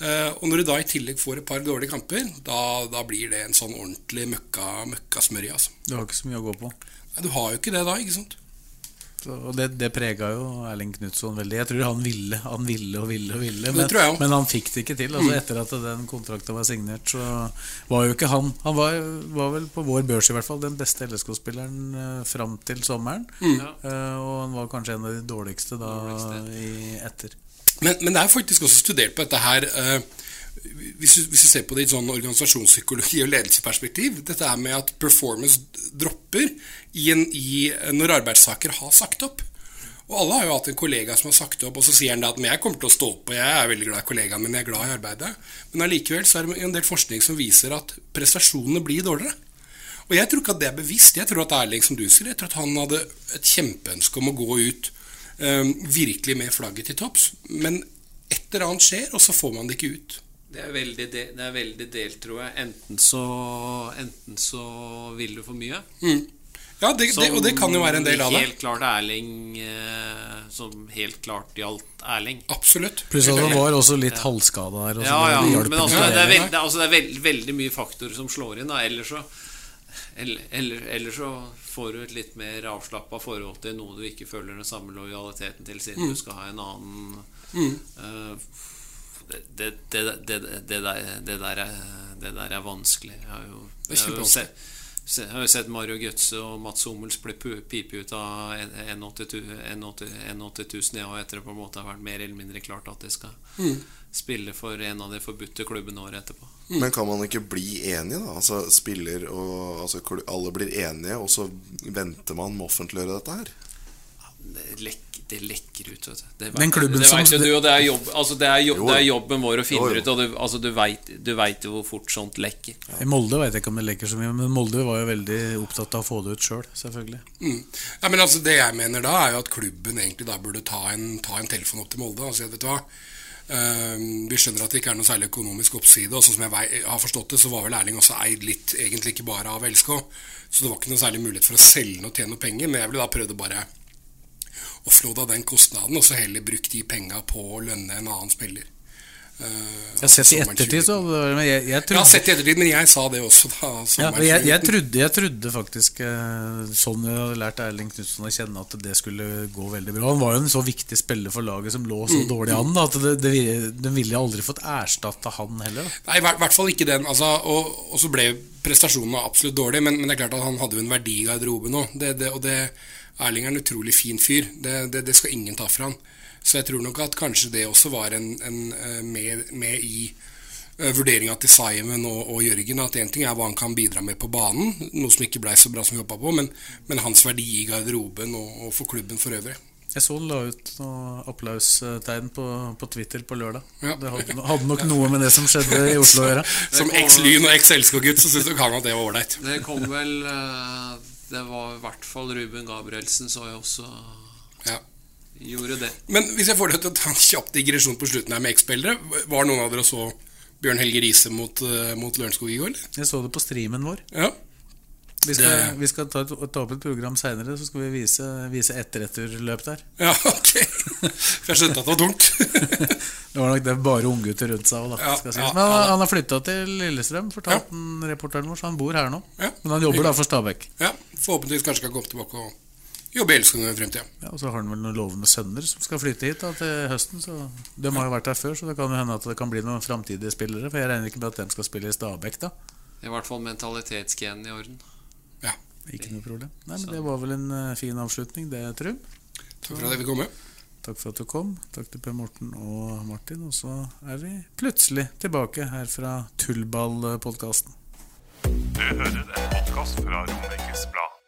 Eh, og når du da i tillegg får et par dårlige kamper, da, da blir det en sånn ordentlig møkka, møkkasmørje. Altså. Du har ikke så mye å gå på. Nei, Du har jo ikke det da, ikke sant? Så, og det, det prega jo Erling Knutson veldig. Jeg tror han ville han ville og ville, og ville men, men han fikk det ikke til. Altså, Mm. Etter at den kontrakten var signert, så var jo ikke han Han var, var vel på vår børs i hvert fall den beste LSK-spilleren uh, fram til sommeren. Mm. Eh, og han var kanskje en av de dårligste da i, etter. Men, men det er faktisk også studert på dette her eh, hvis, du, hvis du ser på det i et sånn organisasjonspsykologi og ledelsesperspektiv Dette er med at performance dropper i en, i, når arbeidstaker har sagt opp. Og alle har jo hatt en kollega som har sagt opp, og så sier han da at jeg kommer til å stå på, jeg er veldig glad i kollegaen min, jeg er glad i arbeidet. Men allikevel så er det en del forskning som viser at prestasjonene blir dårligere. Og jeg tror ikke at det er bevisst. Jeg tror at Erling, som du sier, jeg tror at han hadde et kjempeønske om å gå ut virkelig med flagget til topps. Men et eller annet skjer, og så får man det ikke ut. Det er veldig, de, det er veldig delt, tror jeg. Enten så, enten så vil du for mye. Mm. Ja, det, det, og det kan jo være en del av det. Helt klart Erling eh, Som helt klart gjaldt Erling. Absolutt. Pluss at han var også litt halvskada her. og Ja, det ja, men altså, det. er, veld, det er, altså, det er veld, veldig mye faktorer som slår inn. Da. Ellers så eller, eller, så får du et litt mer avslappa forhold til noe du ikke føler den samme lojaliteten til, siden Mm. du skal ha en annen Mm. uh, det, det, det, det, det, der, det, der er, det der er vanskelig. Jeg har jo, jeg har jo sett, se- jeg har jo sett Mario Götze og Mats Hummels bli pipet pipe ut av 81 000 ja, etter det på en måte har vært mer eller mindre klart at det skal Mm. Spille for en av de forbudte klubbene året etterpå. Men kan man ikke bli enige, da? Altså spiller og altså, Alle blir enige, og så venter man med å offentliggjøre dette her? Det, lek, det lekker ut, vet du. Det, Den klubben det som- vet jo du, og det er, jobb, altså det, er jobb, er jobben vår å finne Jo, jo. ut. Og du, altså du veit vet jo hvor fort sånt lekker. I Molde vet jeg ikke om det lekker så mye, men Molde var jo veldig opptatt av å få det ut sjøl, selv, selvfølgelig. Mm. Ja, men altså, det jeg mener da, er jo at klubben egentlig da burde ta en, ta en telefon opp til Molde og si at vet du hva Vi skjønner at det ikke er noe særlig økonomisk oppside, og sånn som jeg har forstått det, så var vel Erling også eid litt, egentlig ikke bare av LSK. Så det var ikke noe særlig mulighet for å selge noe, tjene noe penger, men jeg ville da prøvd å bare offloade den kostnaden, og så heller brukt de penga på å lønne en annen spiller. Eh, Jeg har sett i ettertid, så 2019. men jeg, jeg Jeg har trodde, sett i ettertid, men jeg sa det også da. ja, jeg, jeg, trodde, jeg trodde faktisk eh, Sånn jeg hadde lært Erling Knutsen å kjenne at det skulle gå veldig bra. Han var jo en så viktig spiller for laget som lå Mm, så dårlig an. Da, at det, det, Den ville aldri fått erstatta han heller. Da. Nei, i hvert, fall ikke den. Altså, og, og så ble prestasjonene absolutt dårlige, men, men det er klart at han hadde jo en verdi i garderoben òg. Og det, Erling er en utrolig fin fyr. Det, det, det skal ingen ta fra han. Så jeg tror nok at kanskje det også var en, en eh, med, med i eh, vurderinga til Simon og, og Jørgen. At én ting er hva han kan bidra med på banen, noe som ikke blei så bra som vi håpa på, men, men hans verdi i garderoben og, og for klubben for øvrig. Jeg så han la ut noen applaustegn på, på Twitter på lørdag. Ja. Det hadde, hadde nok noe med det som skjedde i Oslo å gjøre. Som eks-Lyn og eks-Elskog-gutt så syns nok han at det var ålreit. Det kom vel eh, Det var i hvert fall Ruben Gabrielsen så jeg også Ja. Gjorde det. Men hvis jeg får deg til å ta en kjapp digresjon på slutten her med X-spillere Var noen av dere så Bjørn Helge Riise mot, uh, mot Lørenskog i går? eller? Jeg så det på streamen vår. Ja. Vi skal, Det- vi skal ta, ta opp et program seinere, så skal vi vise, vise der. ja, ok. For jeg skjønte at det var tungt. Det var nok det bare unggutter rundt seg da. Ja, skal sies. ja, Men han, han har flytta til Lillestrøm, fortalte ja. reporteren vår, så han bor her nå. Ja. Men han jobber da for Stabæk. ja, Forhåpentligvis kanskje kan komme tilbake og jobbe i Elskog i fremtida. Ja, og så har han vel noen lovende sønner som skal flytte hit da, til høsten. Så De har jo vært her før, så det kan jo hende at det kan bli noen framtidige spillere. For jeg regner ikke med at de skal spille i Stabæk, da. I hvert fall mentalitetsgenen i orden. Ja. Ikke noe problem. Nei, men Det var vel en eh, fin avslutning, det, Trym. Takk for at jeg fikk komme. Takk for at du kom. Takk til Per Morten og Martin. Og så er vi plutselig tilbake her fra Tullball-podkasten. Du hører en podkast fra Romerikes Blad.